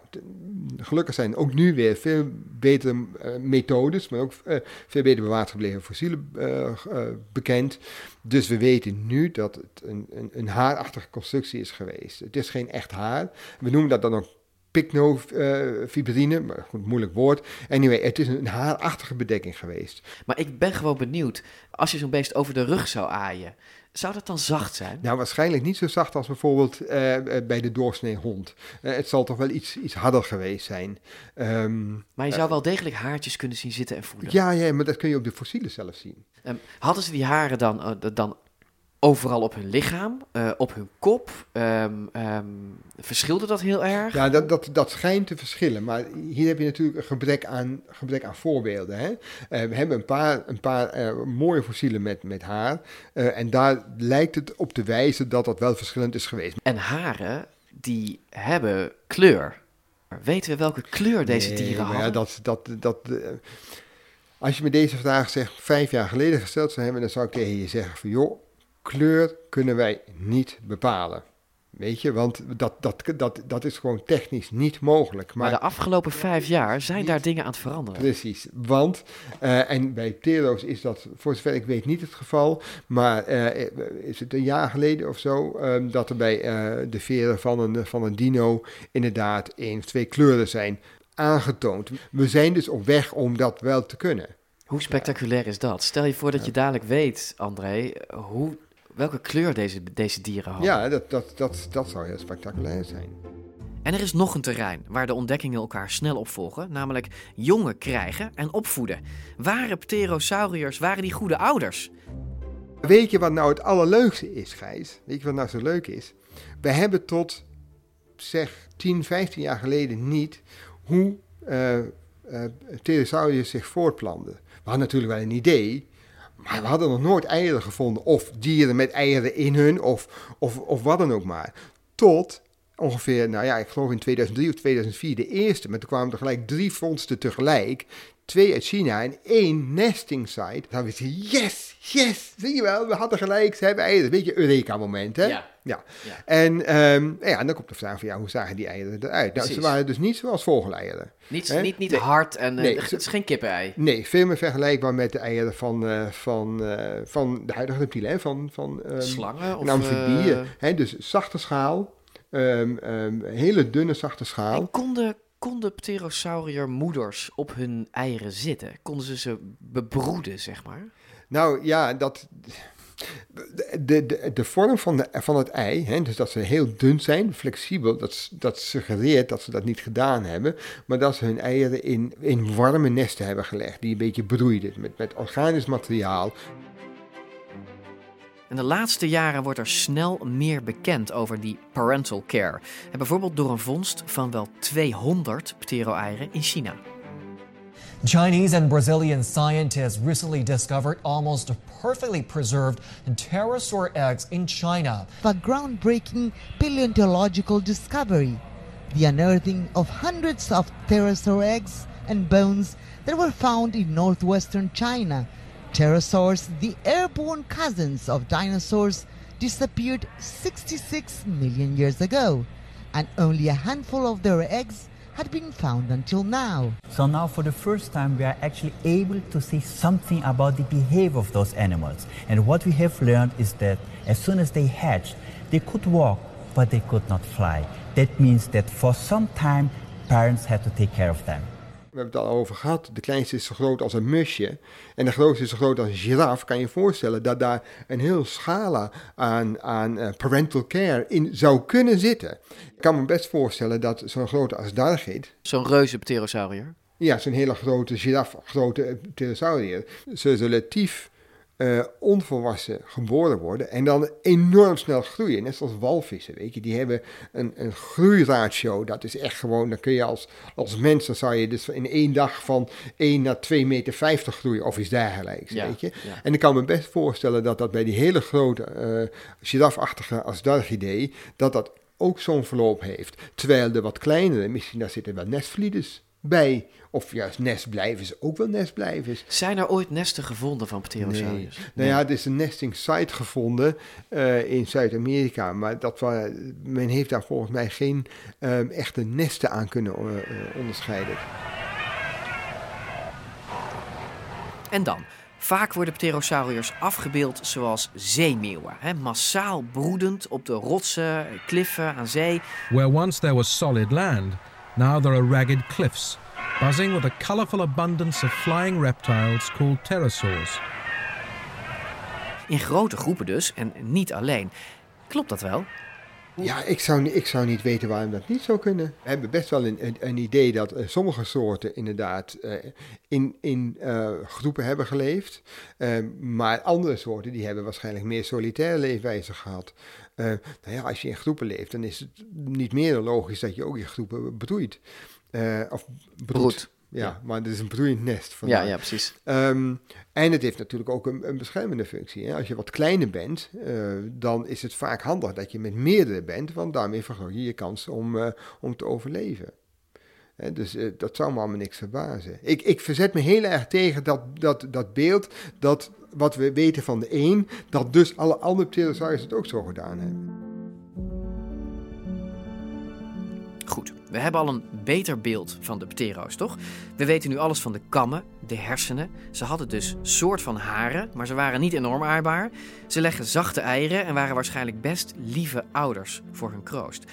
gelukkig zijn ook nu weer veel betere methodes, maar ook veel beter bewaard gebleven fossielen bekend. Dus we weten nu dat het een, een, een haarachtige constructie is geweest. Het is geen echt haar. We noemen dat dan ook pycnofibrine, maar goed, moeilijk woord. Anyway, het is een haarachtige bedekking geweest. Maar ik ben gewoon benieuwd, als je zo'n beest over de rug zou aaien, zou dat dan zacht zijn? Nou, waarschijnlijk niet zo zacht als bijvoorbeeld eh, eh, bij de doorsnee hond. Eh, het zal toch wel iets, iets harder geweest zijn. Ehm, Maar je zou wel degelijk haartjes kunnen zien zitten en voelen. ja, ja, maar dat kun je op de fossielen zelf zien. Ehm, hadden ze die haren dan, dan overal op hun lichaam, eh, op hun kop? Ehm, ehm, verschilde dat heel erg? Ja, dat, dat, dat schijnt te verschillen. Maar hier heb je natuurlijk een gebrek aan, gebrek aan voorbeelden. Hè? Eh, we hebben een paar, een paar eh, mooie fossielen met, met haar. En daar lijkt het op te wijzen dat dat wel verschillend is geweest. En haren, die hebben kleur. Maar Weten we welke kleur deze Nee, dieren maar ja, hadden? dat, dat, dat, als je me deze vraag zeg, vijf jaar geleden gesteld zou hebben, dan zou ik tegen je zeggen van joh, kleur kunnen wij niet bepalen. Weet je, want dat, dat, dat, dat is gewoon technisch niet mogelijk. Maar de afgelopen vijf jaar zijn daar dingen aan het veranderen. Precies, want, eh, en bij Tero's is dat voor zover ik weet niet het geval, maar eh, is het een jaar geleden of zo, ehm, dat er bij eh, de veren van een, van een dino inderdaad één of twee kleuren zijn aangetoond. We zijn dus op weg om dat wel te kunnen. Hoe spectaculair is dat? Stel je voor dat je dadelijk weet, André, hoe, welke kleur deze, deze dieren hadden. Ja, dat, dat, dat, dat zou heel spectaculair zijn. En er is nog een terrein waar de ontdekkingen elkaar snel opvolgen, namelijk jongen krijgen en opvoeden. Waren pterosauriërs, waren die goede ouders? Weet je wat nou het allerleukste is, Gijs? Weet je wat nou zo leuk is? We hebben tot, zeg, 10, 15 jaar geleden niet hoe eh, pterosauriërs zich voortplanten. We hadden natuurlijk wel een idee, maar we hadden nog nooit eieren gevonden. Of dieren met eieren in hun, of, of, of wat dan ook maar. Tot ongeveer, nou ja, ik geloof in 2003 of 2004 de eerste. Maar toen kwamen er gelijk drie vondsten tegelijk. Twee uit China en één nesting site. Dan we gezegd, yes, yes, zie je wel, we hadden gelijk, ze hebben eieren. Weet je, Eureka-moment, hè? Ja. ja. En, ehm, ja, en dan komt de vraag van, ja, hoe zagen die eieren eruit? Nou, ze waren dus niet zoals vogeleieren. Niet, Hè? niet, niet Nee. hard en eh, Nee, het is geen kippenei. Nee, veel meer vergelijkbaar met de eieren van, eh, van, eh, van de huidige reptielen, hè? van, van ehm, Slangen of, van amfibieën. hè? Dus zachte schaal, ehm, hele dunne zachte schaal. Konden, konden pterosaurier moeders op hun eieren zitten? Konden ze ze bebroeden, zeg maar? Nou ja, dat. De, de, de vorm van, de, van het ei, hè, dus dat ze heel dun zijn, flexibel, dat, dat suggereert dat ze dat niet gedaan hebben, maar dat ze hun eieren in, in warme nesten hebben gelegd, die een beetje broeiden met, met organisch materiaal. En de laatste jaren wordt er snel meer bekend over die parental care. En bijvoorbeeld door een vondst van wel 200 ptero-eieren in China. Chinese and Brazilian scientists recently discovered almost perfectly preserved pterosaur eggs in China. a groundbreaking paleontological discovery the unearthing of hundreds of pterosaur eggs and bones that were found in northwestern China. Pterosaurs, the airborne cousins of dinosaurs, disappeared 66 million years ago, and only a handful of their eggs had been found until now. So now, for the first time, we are actually able to see something about the behavior of those animals. And what we have learned is that as soon as they hatched, they could walk, but they could not fly. That means that for some time, parents had to take care of them. We hebben het al over gehad. De kleinste is zo groot als een musje. En de grootste is zo groot als een giraf. Kan je je voorstellen dat daar een heel scala aan, aan eh, parental care in zou kunnen zitten. Ik kan me best voorstellen dat zo'n grote als Dargid, Zo'n reuze pterosaurier. ja, zo'n hele grote giraf, grote eh, pterosaurier, ze relatief eh, onvolwassen geboren worden en dan enorm snel groeien. Net zoals walvissen, weet je. Die hebben een, een groeiratio, dat is echt gewoon, dan kun je als, als mens, dan zou je dus in één dag van 1 naar 2,50 meter groeien of iets dergelijks, Ja, weet je. ja. En ik kan me best voorstellen dat dat bij die hele grote eh girafachtige Asdarchidae, dat dat ook zo'n verloop heeft. Terwijl de wat kleinere, misschien daar zitten wel nestvlieders bij. Of juist nestblijvers, ook wel nestblijvers. Zijn er ooit nesten gevonden van pterosauriërs? Nee. Nou ja, er is een nesting site gevonden eh, in Zuid-Amerika. Maar dat men heeft daar volgens mij geen ehm, echte nesten aan kunnen eh, eh, onderscheiden. En dan, vaak worden pterosauriërs afgebeeld zoals zeemeeuwen. Hè? Massaal broedend op de rotsen, kliffen aan zee. Where once there was solid land, Now there are ragged cliffs, buzzing with a colourful abundance of flying reptiles called pterosaurs. In grote groepen dus, en niet alleen. Klopt dat wel? Ja, ik zou, ik zou niet weten waarom dat niet zou kunnen. We hebben best wel een, een, een idee dat eh, sommige soorten inderdaad eh, in, in eh, groepen hebben geleefd. Eh, maar andere soorten die hebben waarschijnlijk meer solitaire leefwijze gehad. Eh, nou ja, als je in groepen leeft, dan is het niet meer dan logisch dat je ook in groepen broeit. Eh, of. Broedt. Ja, Ja. maar het is een broeiend nest. Ja, vandaar. ja, precies. Ehm, en het heeft natuurlijk ook een, een beschermende functie. Hè? Als je wat kleiner bent, eh, dan is het vaak handig dat je met meerdere bent, want daarmee vergroot je je kans om, om te overleven. Hè, dus dat zou me allemaal niks verbazen. Ik, ik verzet me heel erg tegen dat, dat, dat beeld, dat wat we weten van de een, dat dus alle andere pterosauriërs het ook zo gedaan hebben. Goed, we hebben al een beter beeld van de ptero's, toch? We weten nu alles van de kammen, de hersenen. Ze hadden dus soort van haren, maar ze waren niet enorm aardbaar. Ze leggen zachte eieren en waren waarschijnlijk best lieve ouders voor hun kroost.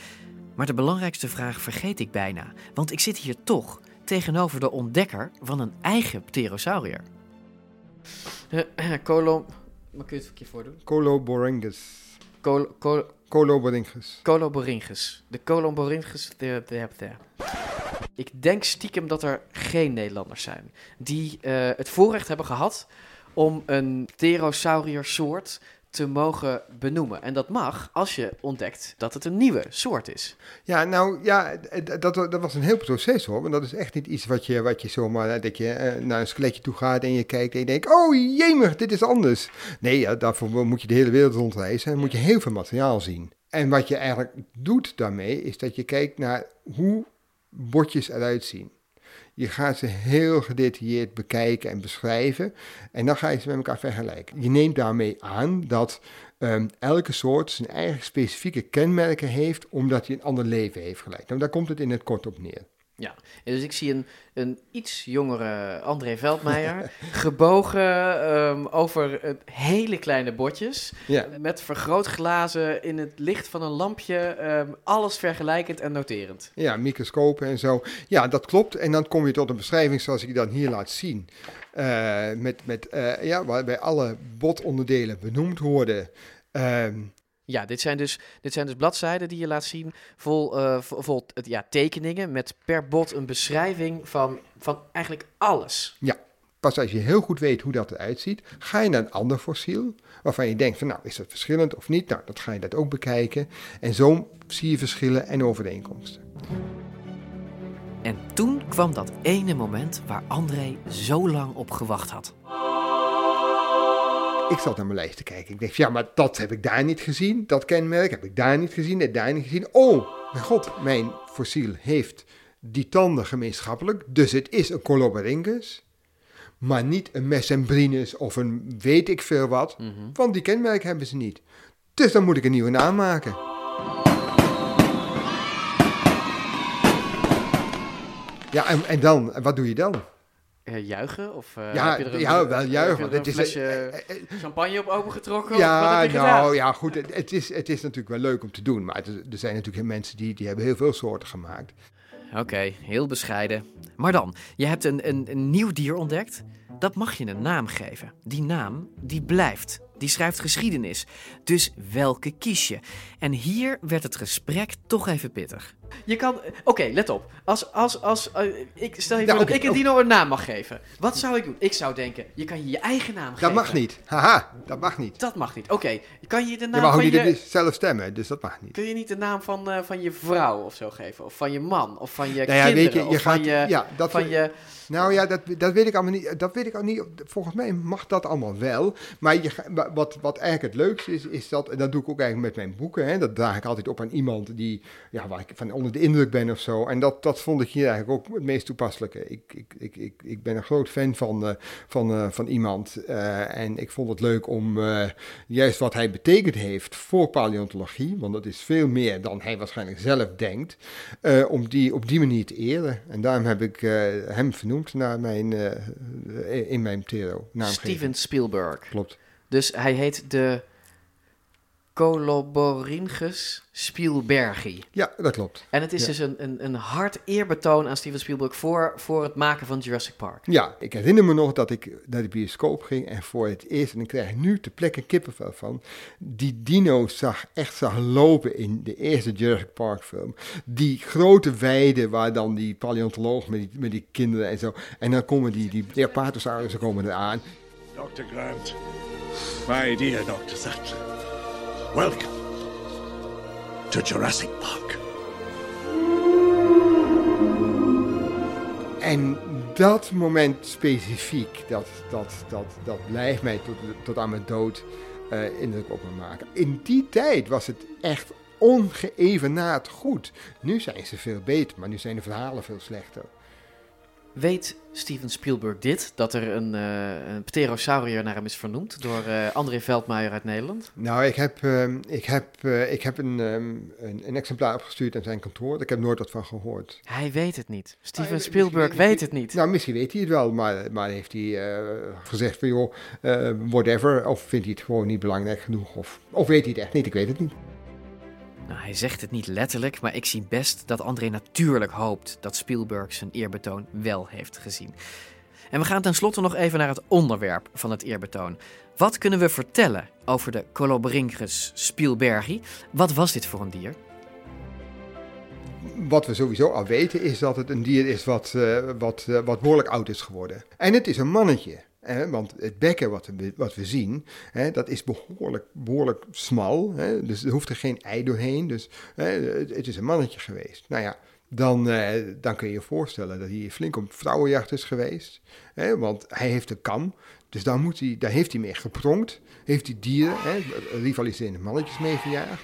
Maar de belangrijkste vraag vergeet ik bijna, want ik zit hier toch tegenover de ontdekker van een eigen pterosaurier. Colom... Maar kun je het een keer voordoen? Coloborhynchus. Col, col, Coloborhynchus. Coloborhynchus. De Coloborhynchus. De, de, de. Ik denk stiekem dat er geen Nederlanders zijn die eh, het voorrecht hebben gehad om een pterosauriersoort te mogen benoemen. En dat mag als je ontdekt dat het een nieuwe soort is. Ja, nou ja, d- dat, dat was een heel proces hoor. Want dat is echt niet iets wat je, wat je zomaar, hè, dat je eh, naar een skeletje toe gaat en je kijkt en je denkt, oh jemig, dit is anders. Nee, ja, daarvoor moet je de hele wereld rondreizen en moet je heel veel materiaal zien. En wat je eigenlijk doet daarmee, is dat je kijkt naar hoe botjes eruit zien. Je gaat ze heel gedetailleerd bekijken en beschrijven. En dan ga je ze met elkaar vergelijken. Je neemt daarmee aan dat ehm, elke soort zijn eigen specifieke kenmerken heeft, omdat hij een ander leven heeft geleid. Nou, daar komt het in het kort op neer. Ja, en dus ik zie een, een iets jongere André Veldmeijer, gebogen ehm, over eh, hele kleine botjes, Ja. met vergrootglazen in het licht van een lampje, ehm, alles vergelijkend en noterend. Ja, microscopen en zo. Ja, dat klopt. En dan kom je tot een beschrijving zoals ik dan hier laat zien. Eh, met, met, eh, ja, waarbij alle botonderdelen benoemd worden. Ehm, Ja, dit zijn dus, dit zijn dus bladzijden die je laat zien, vol, eh, vol, ja, tekeningen met per bot een beschrijving van, van eigenlijk alles. ja, pas als je heel goed weet hoe dat eruit ziet, ga je naar een ander fossiel. Waarvan je denkt van nou, is dat verschillend of niet? Nou, dat ga je dat ook bekijken. En zo zie je verschillen en overeenkomsten. En toen kwam dat ene moment waar André zo lang op gewacht had. Ik zat naar mijn lijst te kijken. Ik dacht, ja, maar dat heb ik daar niet gezien. Dat kenmerk heb ik daar niet gezien en daar niet gezien. Oh, mijn god, mijn fossiel heeft die tanden gemeenschappelijk. Dus het is een Coloborhynchus. Maar niet een Mesembrinus of een weet ik veel wat. Want die kenmerken hebben ze niet. Dus dan moet ik een nieuwe naam maken. Ja, en, en dan, wat doe je dan? Eh, juichen? Of eh, Ja, heb je er een, ja, wel heb juichen, er want een het is- flesje eh, champagne op opengetrokken? Ja, nou gedaan? ja, goed. Het, het is, het is natuurlijk wel leuk om te doen. Maar het er zijn natuurlijk mensen die, die hebben heel veel soorten gemaakt. Oké, heel bescheiden. Maar dan, je hebt een, een, een nieuw dier ontdekt. Dat mag je een naam geven. Die naam, die blijft. Die schrijft geschiedenis. Dus welke kies je? En hier werd het gesprek toch even pittig. Je kan... Oké, let op. Als, als, als, eh, ik, stel je Ja, voor dat ik een dino een naam mag geven. Wat zou ik doen? Ik zou denken, je kan je je eigen naam geven. Dat mag niet. Haha, dat mag niet. Dat mag niet. Oké, kan je de Je naam mag ook niet je... zelf stemmen, dus dat mag niet. Kun je niet de naam van, eh, van je vrouw of zo geven? Of van je man? Of van je Nou ja, kinderen? weet je, je of van je... ja, dat van je... Nou ja, dat, dat weet ik allemaal niet. Dat weet ik al niet. Volgens mij mag dat allemaal wel. Maar je, wat, wat eigenlijk het leukste is, is dat, en dat doe ik ook eigenlijk met mijn boeken. Hè, dat draag ik altijd op aan iemand die, ja, waar ik van onder de indruk ben of zo. En dat, dat vond ik hier eigenlijk ook het meest toepasselijke. Ik, ik, ik, ik, ik ben een groot fan van, eh, van, eh, van iemand. eh, en ik vond het leuk om juist wat hij betekend heeft voor paleontologie. Want dat is veel meer dan hij waarschijnlijk zelf denkt. om die op die manier te eren. En daarom heb ik hem vernoemd naar mijn, in mijn naamgeving. Steven Spielberg. Klopt. Dus hij heet de Coloboryngus Spielbergi. Ja, dat klopt. En het is Ja. dus een, een, een hard eerbetoon aan Steven Spielberg voor, voor het maken van Jurassic Park. Ja, ik herinner me nog dat ik naar de bioscoop ging en voor het eerst, en ik krijg nu te plekke kippenvel van, die dino's zag, echt zag lopen in de eerste Jurassic Park film. Die grote weide waar dan die paleontoloog met die, met die kinderen en zo, en dan komen die, die Leopardosaurussen komen eraan. Dr. Grant, my dear Dr. Sattler, welcome to Jurassic Park. En dat moment specifiek, dat, dat, dat, dat blijft mij tot, tot aan mijn dood eh, indruk op me maken. In die tijd was het echt ongeëvenaard goed. Nu zijn ze veel beter, maar nu zijn de verhalen veel slechter. Weet Steven Spielberg dit, dat er een, eh een pterosaurier naar hem is vernoemd door eh, André Veldmeijer uit Nederland? Nou, ik heb, ehm, ik heb, eh, ik heb een, ehm, een, een exemplaar opgestuurd aan zijn kantoor. Ik heb nooit wat van gehoord. Hij weet het niet. Steven Ah, Spielberg misschien- weet het niet. Nou, misschien weet hij het wel, maar, maar heeft hij gezegd van joh, whatever. Of vindt hij het gewoon niet belangrijk genoeg? Of, of weet hij het echt niet? Ik weet het niet. Nou, hij zegt het niet letterlijk, maar ik zie best dat André natuurlijk hoopt dat Spielberg zijn eerbetoon wel heeft gezien. En we gaan tenslotte nog even naar het onderwerp van het eerbetoon. Wat kunnen we vertellen over de Coloborhynchus spielbergi? Wat was dit voor een dier? Wat we sowieso al weten is dat het een dier is wat, eh, wat, eh, wat behoorlijk oud is geworden. En het is een mannetje. Want het bekken wat we, wat we zien, dat is behoorlijk, behoorlijk smal. Dus er hoeft er geen ei doorheen. Dus het, het is een mannetje geweest. Nou ja, dan, eh, dan kun je je voorstellen dat hij flink op vrouwenjacht is geweest. Want hij heeft een kam. Dus daar, moet hij, daar heeft hij mee gepronkt. Heeft hij dieren, hè, rivaliserende mannetjes mee verjaagd.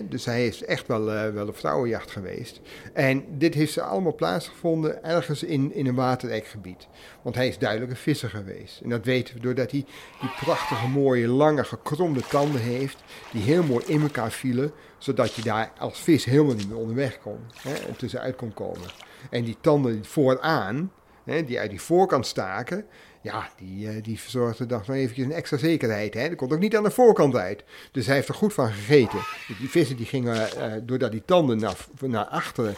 Dus hij is echt wel, eh, wel op vrouwenjacht geweest. En dit heeft ze allemaal plaatsgevonden ergens in, in een waterrijk gebied. Want hij is duidelijk een visser geweest. En dat weten we doordat hij die prachtige, mooie, lange, gekromde tanden heeft. Die heel mooi in elkaar vielen. Zodat je daar als vis helemaal niet meer onderweg kon. Hè, en tussenuit kon komen. En die tanden vooraan, die uit die voorkant staken. Ja, die, eh, die verzorgde dan nog eventjes een extra zekerheid. Hè? Dat komt ook niet aan de voorkant uit. Dus hij heeft er goed van gegeten. Die vissen die gingen, eh, doordat die tanden naar, naar achteren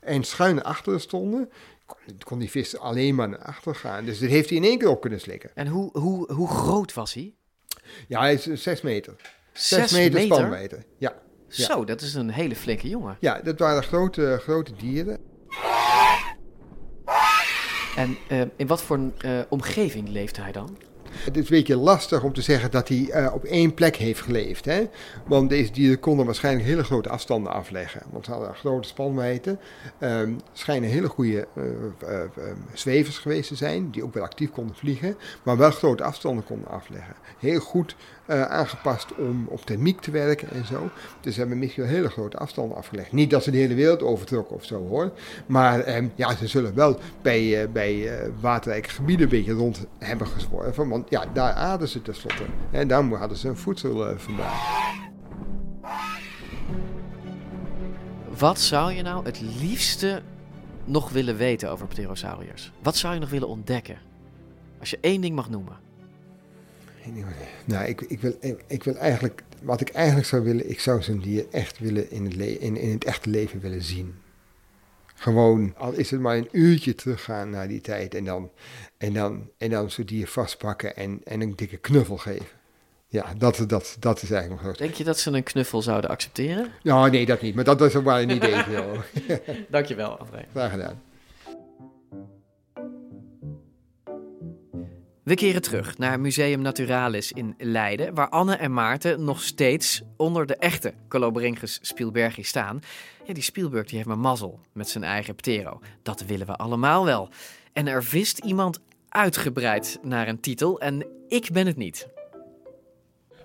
en schuin naar achteren stonden, kon, kon die vis alleen maar naar achteren gaan. Dus dit heeft hij in één keer op kunnen slikken. En hoe, hoe, hoe groot was hij? Ja, hij is eh, zes meter. Zes meter, meter? Ja. Zo, dat is een hele flinke jongen. Ja, dat waren grote, grote dieren. En eh, in wat voor eh, omgeving leefde hij dan? Het is een beetje lastig om te zeggen dat hij eh, op één plek heeft geleefd. Hè? Want deze dieren konden waarschijnlijk hele grote afstanden afleggen. Want ze hadden grote spanwijdte. Ehm schijnen hele goede zwevers geweest te zijn. Die ook wel actief konden vliegen. Maar wel grote afstanden konden afleggen. Heel goed eh, aangepast om op thermiek te werken en zo. Dus ze hebben misschien wel hele grote afstanden afgelegd. Niet dat ze de hele wereld overtrokken of zo hoor. Maar ehm, ja, ze zullen wel bij, eh, bij eh, waterrijke gebieden een beetje rond hebben gezworven. Want ja, daar aten ze tenslotte. En daar hadden ze hun voedsel vandaan. Wat zou je nou het liefste nog willen weten over pterosauriërs? Wat zou je nog willen ontdekken? Als je één ding mag noemen. Nou, ik, ik, wil, ik wil eigenlijk, wat ik eigenlijk zou willen, ik zou zo'n dier echt willen in het, le- in, in het echte leven willen zien. Gewoon, al is het maar een uurtje teruggaan naar die tijd en dan, en dan, en dan zo'n dier vastpakken en, en een dikke knuffel geven. Ja, dat, dat, dat is eigenlijk nog Denk je dat ze een knuffel zouden accepteren? Nou, nee, dat niet, maar dat was ook wel een idee. Dankjewel, André. Graag gedaan. We keren terug naar Museum Naturalis in Leiden, waar Anne en Maarten nog steeds onder de echte Coloborhynchus Spielbergi staan. Ja, die Spielberg die heeft maar mazzel met zijn eigen ptero. Dat willen we allemaal wel. En er vist iemand uitgebreid naar een titel en ik ben het niet.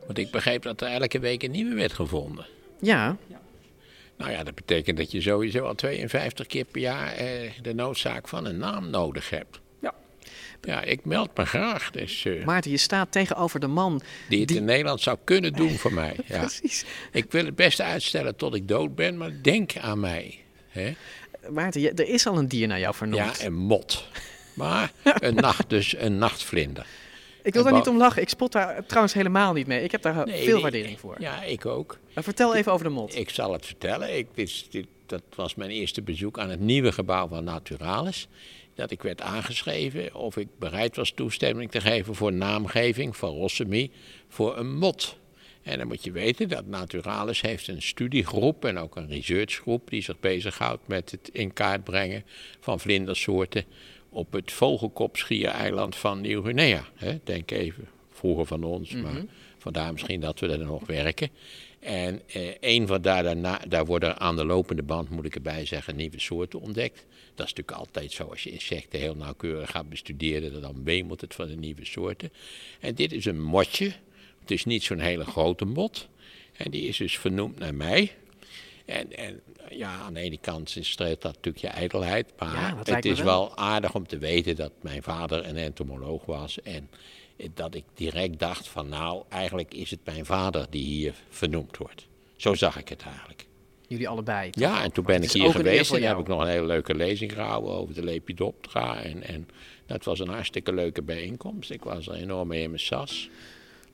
Want ik begreep dat er elke week een nieuwe werd gevonden. Ja, Nou ja, dat betekent dat je sowieso al 52 keer per jaar eh, de noodzaak van een naam nodig hebt. Ja. Ik meld me graag. Dus, eh, Maarten, je staat tegenover de man die het in Nederland zou kunnen doen voor mij. Ja. Precies. Ik wil het best uitstellen tot ik dood ben, maar denk aan mij. Hè? Maarten, je- er is al een dier naar jou vernoemd. Ja, een mot. Maar een nacht, dus een nachtvlinder. Ik wil daar niet om lachen. Ik spot daar trouwens helemaal niet mee. Ik heb daar Nee, veel nee, waardering voor. Ja, ik ook. Maar vertel even over de mot. Ik zal het vertellen. Ik, dit, dat was mijn eerste bezoek aan het nieuwe gebouw van Naturalis. Dat ik werd aangeschreven of ik bereid was toestemming te geven voor naamgeving van Rossemi voor een mot. En dan moet je weten dat Naturalis heeft een studiegroep en ook een researchgroep die zich bezighoudt met het in kaart brengen van vlindersoorten op het vogelkopschiereiland van Nieuw-Guinea. Denk even, vroeger van ons, maar Mhm. vandaar misschien dat we er nog werken. En eh, een van daar, daarna, daar worden aan de lopende band, moet ik erbij zeggen, nieuwe soorten ontdekt. Dat is natuurlijk altijd zo als je insecten heel nauwkeurig gaat bestuderen, dan wemelt het van de nieuwe soorten. En dit is een motje. Het is niet zo'n hele grote mot. En die is dus vernoemd naar mij. En, en ja, aan de ene kant streelt dat natuurlijk je ijdelheid. Maar Ja, het is wel. wel aardig om te weten dat mijn vader een entomoloog was. En dat ik direct dacht van nou, eigenlijk is het mijn vader die hier vernoemd wordt. Zo zag ik het eigenlijk. Jullie allebei. toch? Ja, en toen ben ik hier geweest en heb ik nog een hele leuke lezing gehouden over de Lepidoptera. En, en dat was een hartstikke leuke bijeenkomst. Ik was er enorm mee in mijn sas.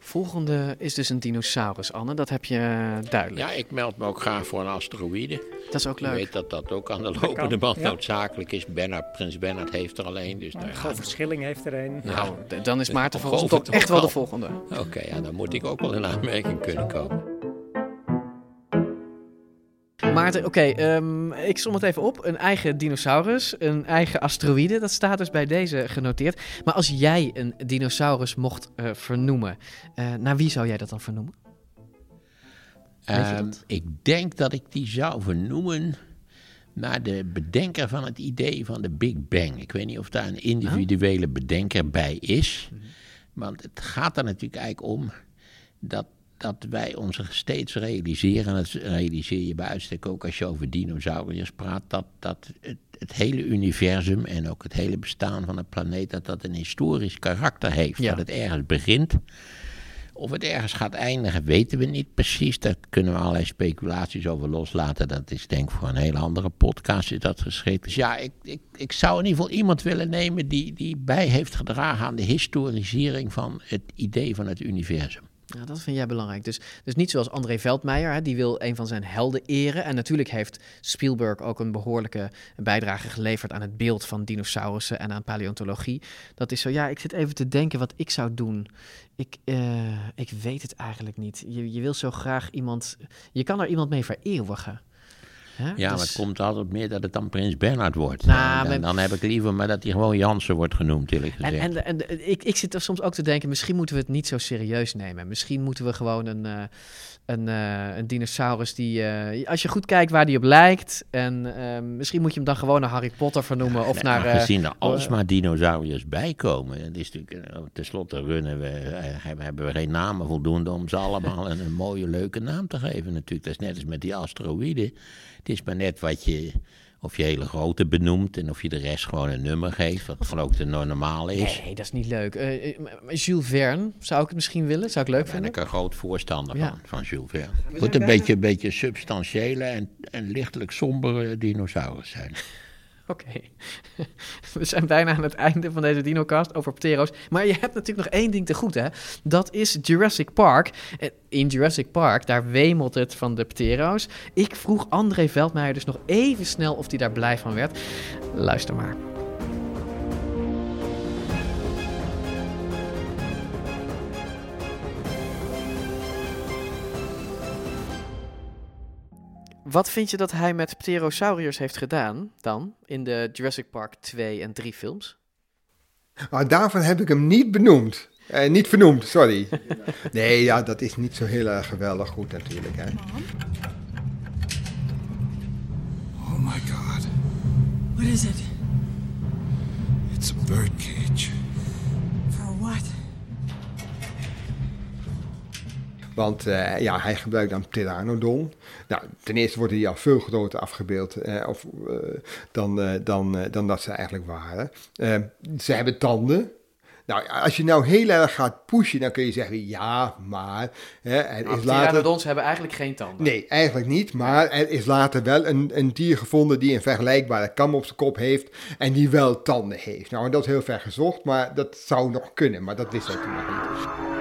Volgende is dus een dinosaurus, Anne. Dat heb je eh, duidelijk. Ja, ik meld me ook graag voor een asteroïde. Dat is ook Je leuk. weet dat dat ook aan de lopende band ja. noodzakelijk is. Bernard, Prins Bernard heeft er alleen. Dus nou ja, Govert Schilling heeft er een. Nou, d- dan is Maarten voor volgens mij toch echt wel de volgende. Oké, ja, dan moet ik ook wel in aanmerking kunnen komen. Maarten, oké, ehm, ik som het even op. Een eigen dinosaurus, een eigen asteroïde, dat staat dus bij deze genoteerd. Maar als jij een dinosaurus mocht eh, vernoemen, eh, naar wie zou jij dat dan vernoemen? Ehm, ik denk dat ik die zou vernoemen naar de bedenker van het idee van de Big Bang. Ik weet niet of daar een individuele bedenker bij is. Want het gaat er natuurlijk eigenlijk om dat, dat wij ons steeds realiseren, en dat realiseer je bij uitstek ook als je over dinosauriërs praat, dat, dat het, het hele universum en ook het hele bestaan van de planeet, dat dat een historisch karakter heeft. Ja. Dat het ergens begint. Of het ergens gaat eindigen, weten we niet precies. Daar kunnen we allerlei speculaties over loslaten. Dat is denk ik voor een hele andere podcast is dat geschikt. Dus ja, ik, ik, ik zou in ieder geval iemand willen nemen die, die bij heeft gedragen aan de historisering van het idee van het universum. Ja, dat vind jij belangrijk. Dus, dus niet zoals André Veldmeijer, hè, die wil een van zijn helden eren. En natuurlijk heeft Spielberg ook een behoorlijke bijdrage geleverd aan het beeld van dinosaurussen en aan paleontologie. Dat is zo, ja, ik zit even te denken wat ik zou doen. Ik, eh, ik weet het eigenlijk niet. Je, je wil zo graag iemand, je kan er iemand mee vereeuwigen. Hè? Ja, maar Dus- het komt altijd meer dat het dan Prins Bernhard wordt. Nou, En dan, heb ik liever maar dat hij gewoon Jansen wordt genoemd, eerlijk En, gezegd. en, en ik, ik zit er soms ook te denken, misschien moeten we het niet zo serieus nemen. Misschien moeten we gewoon een, eh, een, eh, een dinosaurus die, eh, als je goed kijkt waar die op lijkt. En eh, misschien moet je hem dan gewoon naar Harry Potter vernoemen. of Nee, naar... eh, aangezien er alsmaar dinosauriërs bij komen. Het is natuurlijk, eh, tenslotte runnen we, hebben hebben we geen namen voldoende om ze allemaal een, een mooie, leuke naam te geven natuurlijk. Dat is net als met die asteroïden. Het is maar net wat je, of je hele grote benoemt en of je de rest gewoon een nummer geeft. Wat gewoon ook de normale is. Nee, dat is niet leuk. Maar Jules Verne, zou ik het misschien willen? Zou ik leuk Daar ben vinden? ik een groot voorstander Ja. van, van Jules Verne. Het moet een beetje, een beetje substantiële en, en lichtelijk sombere dinosaurus zijn. Oké. We zijn bijna aan het einde van deze DinoCast over ptero's. Maar je hebt natuurlijk nog één ding te goed, hè? Dat is Jurassic Park. In Jurassic Park, daar wemelt het van de ptero's. Ik vroeg André Veldmeijer dus nog even snel of hij daar blij van werd. Luister maar. Wat vind je dat hij met pterosauriërs heeft gedaan dan in de Jurassic Park 2 en 3 films? Maar daarvan heb ik hem niet benoemd. Eh, niet vernoemd, sorry. Nee, ja, dat is niet zo heel erg geweldig goed natuurlijk. Hè. Oh my god. What is it? It's a birdcage. Want eh, ja, hij gebruikt dan pteranodon. Nou, ten eerste worden die al veel groter afgebeeld eh, of, eh, dan, dan, dan dat ze eigenlijk waren. Ze hebben tanden. Nou, als je nou heel erg gaat pushen, dan kun je zeggen, ja, maar... Hè, er Nou, is later... pteranodons hebben eigenlijk geen tanden. Nee, eigenlijk niet. Maar er is later wel een, een dier gevonden die een vergelijkbare kam op zijn kop heeft en die wel tanden heeft. Nou, en dat is heel ver gezocht, maar dat zou nog kunnen, maar dat wist hij toen nog niet.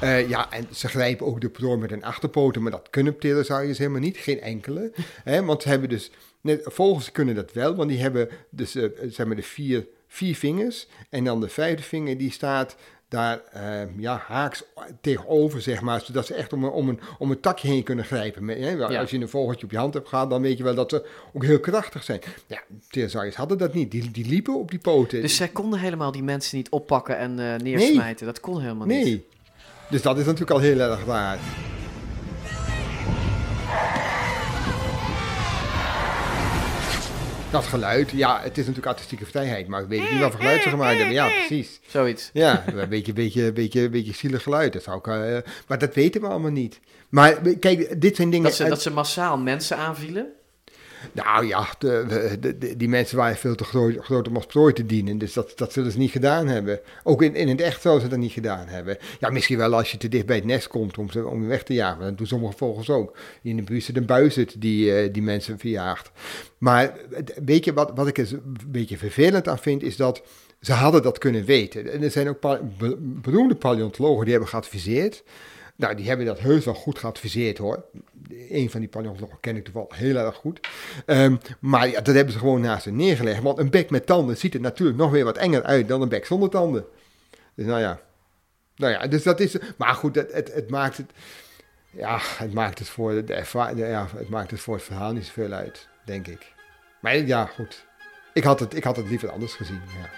Eh, ja, en ze grijpen ook de prooi met hun achterpoten, maar dat kunnen pterosauriërs helemaal niet, geen enkele. Hè, want ze hebben dus, net, vogels kunnen dat wel, want die hebben dus, eh, zeg maar, de vier, vier vingers. En dan de vijfde vinger, die staat daar eh, ja, haaks tegenover, zeg maar, zodat ze echt om een, om een, om een takje heen kunnen grijpen. Met, hè, Ja. Als je een vogeltje op je hand hebt gehad, dan weet je wel dat ze ook heel krachtig zijn. Ja, pterosauriërs hadden dat niet, die, die liepen op die poten. Dus zij konden helemaal die mensen niet oppakken en eh, neersmijten. Dat kon helemaal niet. Nee. Dus dat is natuurlijk al heel erg raar. Dat geluid, ja, het is natuurlijk artistieke vrijheid, maar ik weet niet wat voor geluid ze gemaakt hebben. Ja, precies. Zoiets. Ja, een beetje, beetje, beetje, beetje zielig geluid. Dat zou ik, eh, maar dat weten we allemaal niet. Maar kijk, dit zijn dingen... Dat ze, dat ze massaal mensen aanvielen. Nou ja, de, die mensen waren veel te groot, groot om als prooi te dienen. Dus dat, dat zullen ze niet gedaan hebben. Ook in, in het echt zouden ze dat niet gedaan hebben. Ja, misschien wel als je te dicht bij het nest komt om ze om weg te jagen. Dat doen sommige vogels ook. In de buurt zit een die, eh, die mensen verjaagt. Maar weet je wat, wat ik er een beetje vervelend aan vind, is dat ze hadden dat kunnen weten. En er zijn ook beroemde paleontologen die hebben geadviseerd. Nou, die hebben dat heus wel goed geadviseerd hoor. Een van die paleontologen ken ik toevallig heel erg goed. Ehm, maar ja, dat hebben ze gewoon naast ze neergelegd. Want een bek met tanden ziet er natuurlijk nog weer wat enger uit dan een bek zonder tanden. Dus nou ja. Nou ja, dus dat is. Maar goed, het, het, het maakt het. Ja, het maakt het voor de erva- de- ja, het maakt het voor het verhaal niet zoveel uit, denk ik. Maar ja, goed. Ik had het, ik had het liever anders gezien. Ja.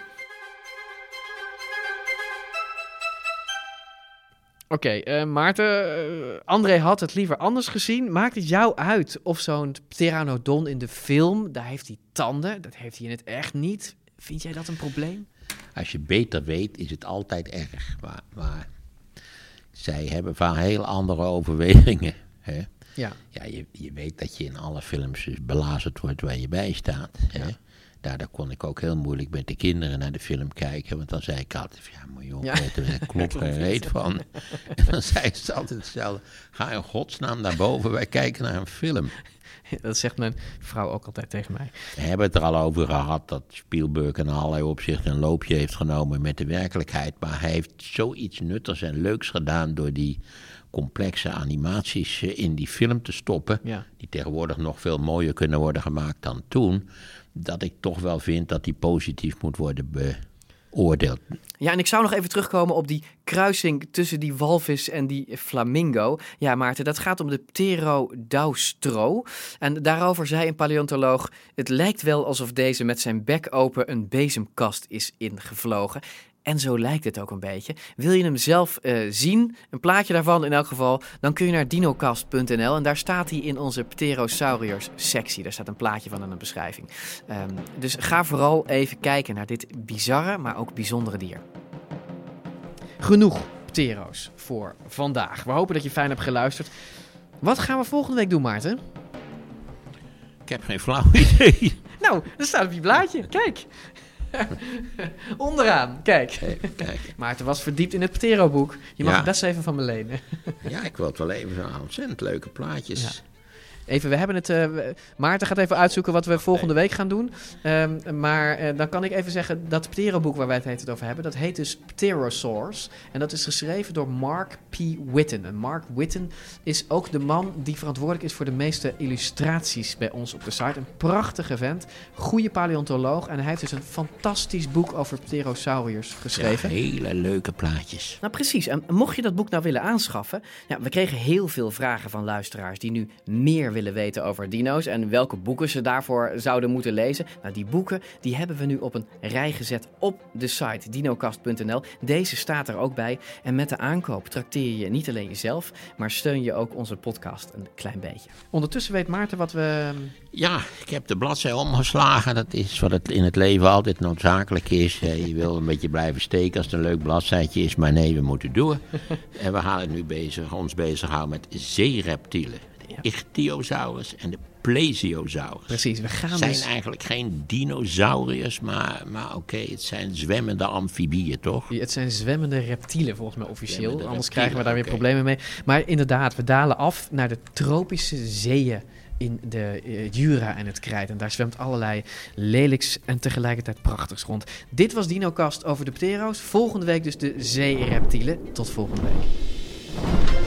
Oké, eh, Maarten, eh, André had het liever anders gezien. Maakt het jou uit of zo'n pteranodon in de film, daar heeft hij tanden, dat heeft hij in het echt niet. Vind jij dat een probleem? Als je beter weet, is het altijd erg. Maar, maar zij hebben van heel andere overwegingen. Hè? Ja. Ja, je, je weet dat je in alle films dus belazerd wordt waar je bij staat. Hè? Daardoor kon ik ook heel moeilijk met de kinderen naar de film kijken. Want dan zei ik altijd, ja, moet je opletten, daar klopt geen reet van. En dan zei ze altijd hetzelfde. Ga in godsnaam naar boven, wij kijken naar een film. Dat zegt mijn vrouw ook altijd tegen mij. We hebben het er al over gehad dat Spielberg in allerlei opzichten een loopje heeft genomen met de werkelijkheid. Maar hij heeft zoiets nuttigs en leuks gedaan door die complexe animaties in die film te stoppen. Ja. Die tegenwoordig nog veel mooier kunnen worden gemaakt dan toen. Dat ik toch wel vind dat die positief moet worden beoordeeld. Ja, en ik zou nog even terugkomen op die kruising tussen die walvis en die flamingo. Ja, Maarten, dat gaat om de Pterodaustro. En daarover zei een paleontoloog: Het lijkt wel alsof deze met zijn bek open een bezemkast is ingevlogen. En zo lijkt het ook een beetje. Wil je hem zelf eh, zien, een plaatje daarvan in elk geval, dan kun je naar dinocast.nl en daar staat hij in onze Pterosauriërs sectie. Daar staat een plaatje van in de beschrijving. Ehm, dus ga vooral even kijken naar dit bizarre, maar ook bijzondere dier. Genoeg Ptero's voor vandaag. We hopen dat je fijn hebt geluisterd. Wat gaan we volgende week doen, Maarten? Ik heb geen flauw idee. Nou, dat staat op je blaadje. Kijk. Onderaan, kijk. kijk. Maarten was verdiept in het Ptero-boek. Je mag Ja. het best even van me lenen. Ja, ik wil het wel even zo'n ontzettend leuke plaatjes. Even, we hebben het. eh, we- Maarten gaat even uitzoeken wat we volgende week gaan doen. Ehm, maar eh, dan kan ik even zeggen dat Pteroboek waar wij het heet over hebben, dat heet dus Pterosaurs. En dat is geschreven door Mark P. Witten. En Mark Witten is ook de man die verantwoordelijk is voor de meeste illustraties bij ons op de site. Een prachtige vent, goede paleontoloog. En hij heeft dus een fantastisch boek over Pterosauriërs geschreven. Ja, hele leuke plaatjes. Nou precies, en mocht je dat boek nou willen aanschaffen, ja, we kregen heel veel vragen van luisteraars die nu meer willen willen weten over dino's en welke boeken ze daarvoor zouden moeten lezen. Nou, die boeken die hebben we nu op een rij gezet op de site dinocast.nl. Deze staat er ook bij. En met de aankoop trakteer je niet alleen jezelf, maar steun je ook onze podcast een klein beetje. Ondertussen weet Maarten wat we. Ja, ik heb de bladzij omgeslagen. Dat is wat het in het leven altijd noodzakelijk is. Eh, Je wil een beetje blijven steken als het een leuk bladzijtje is. Maar nee, we moeten door. en we gaan het nu bezig, ons bezighouden met zeereptielen. De Ichthyosaurus en de Plesiosaurus. Precies, we gaan zijn dus- eigenlijk geen dinosauriërs, maar, maar oké, het zijn zwemmende amfibieën, toch? Het zijn zwemmende reptielen volgens mij officieel. Zwemmende Anders reptielen, krijgen we daar weer problemen mee. Maar inderdaad, we dalen af naar de tropische zeeën in de eh, Jura en het Krijt. En daar zwemt allerlei lelijks en tegelijkertijd prachtigs rond. Dit was DinoCast over de ptero's. Volgende week dus de zeereptielen. Tot volgende week.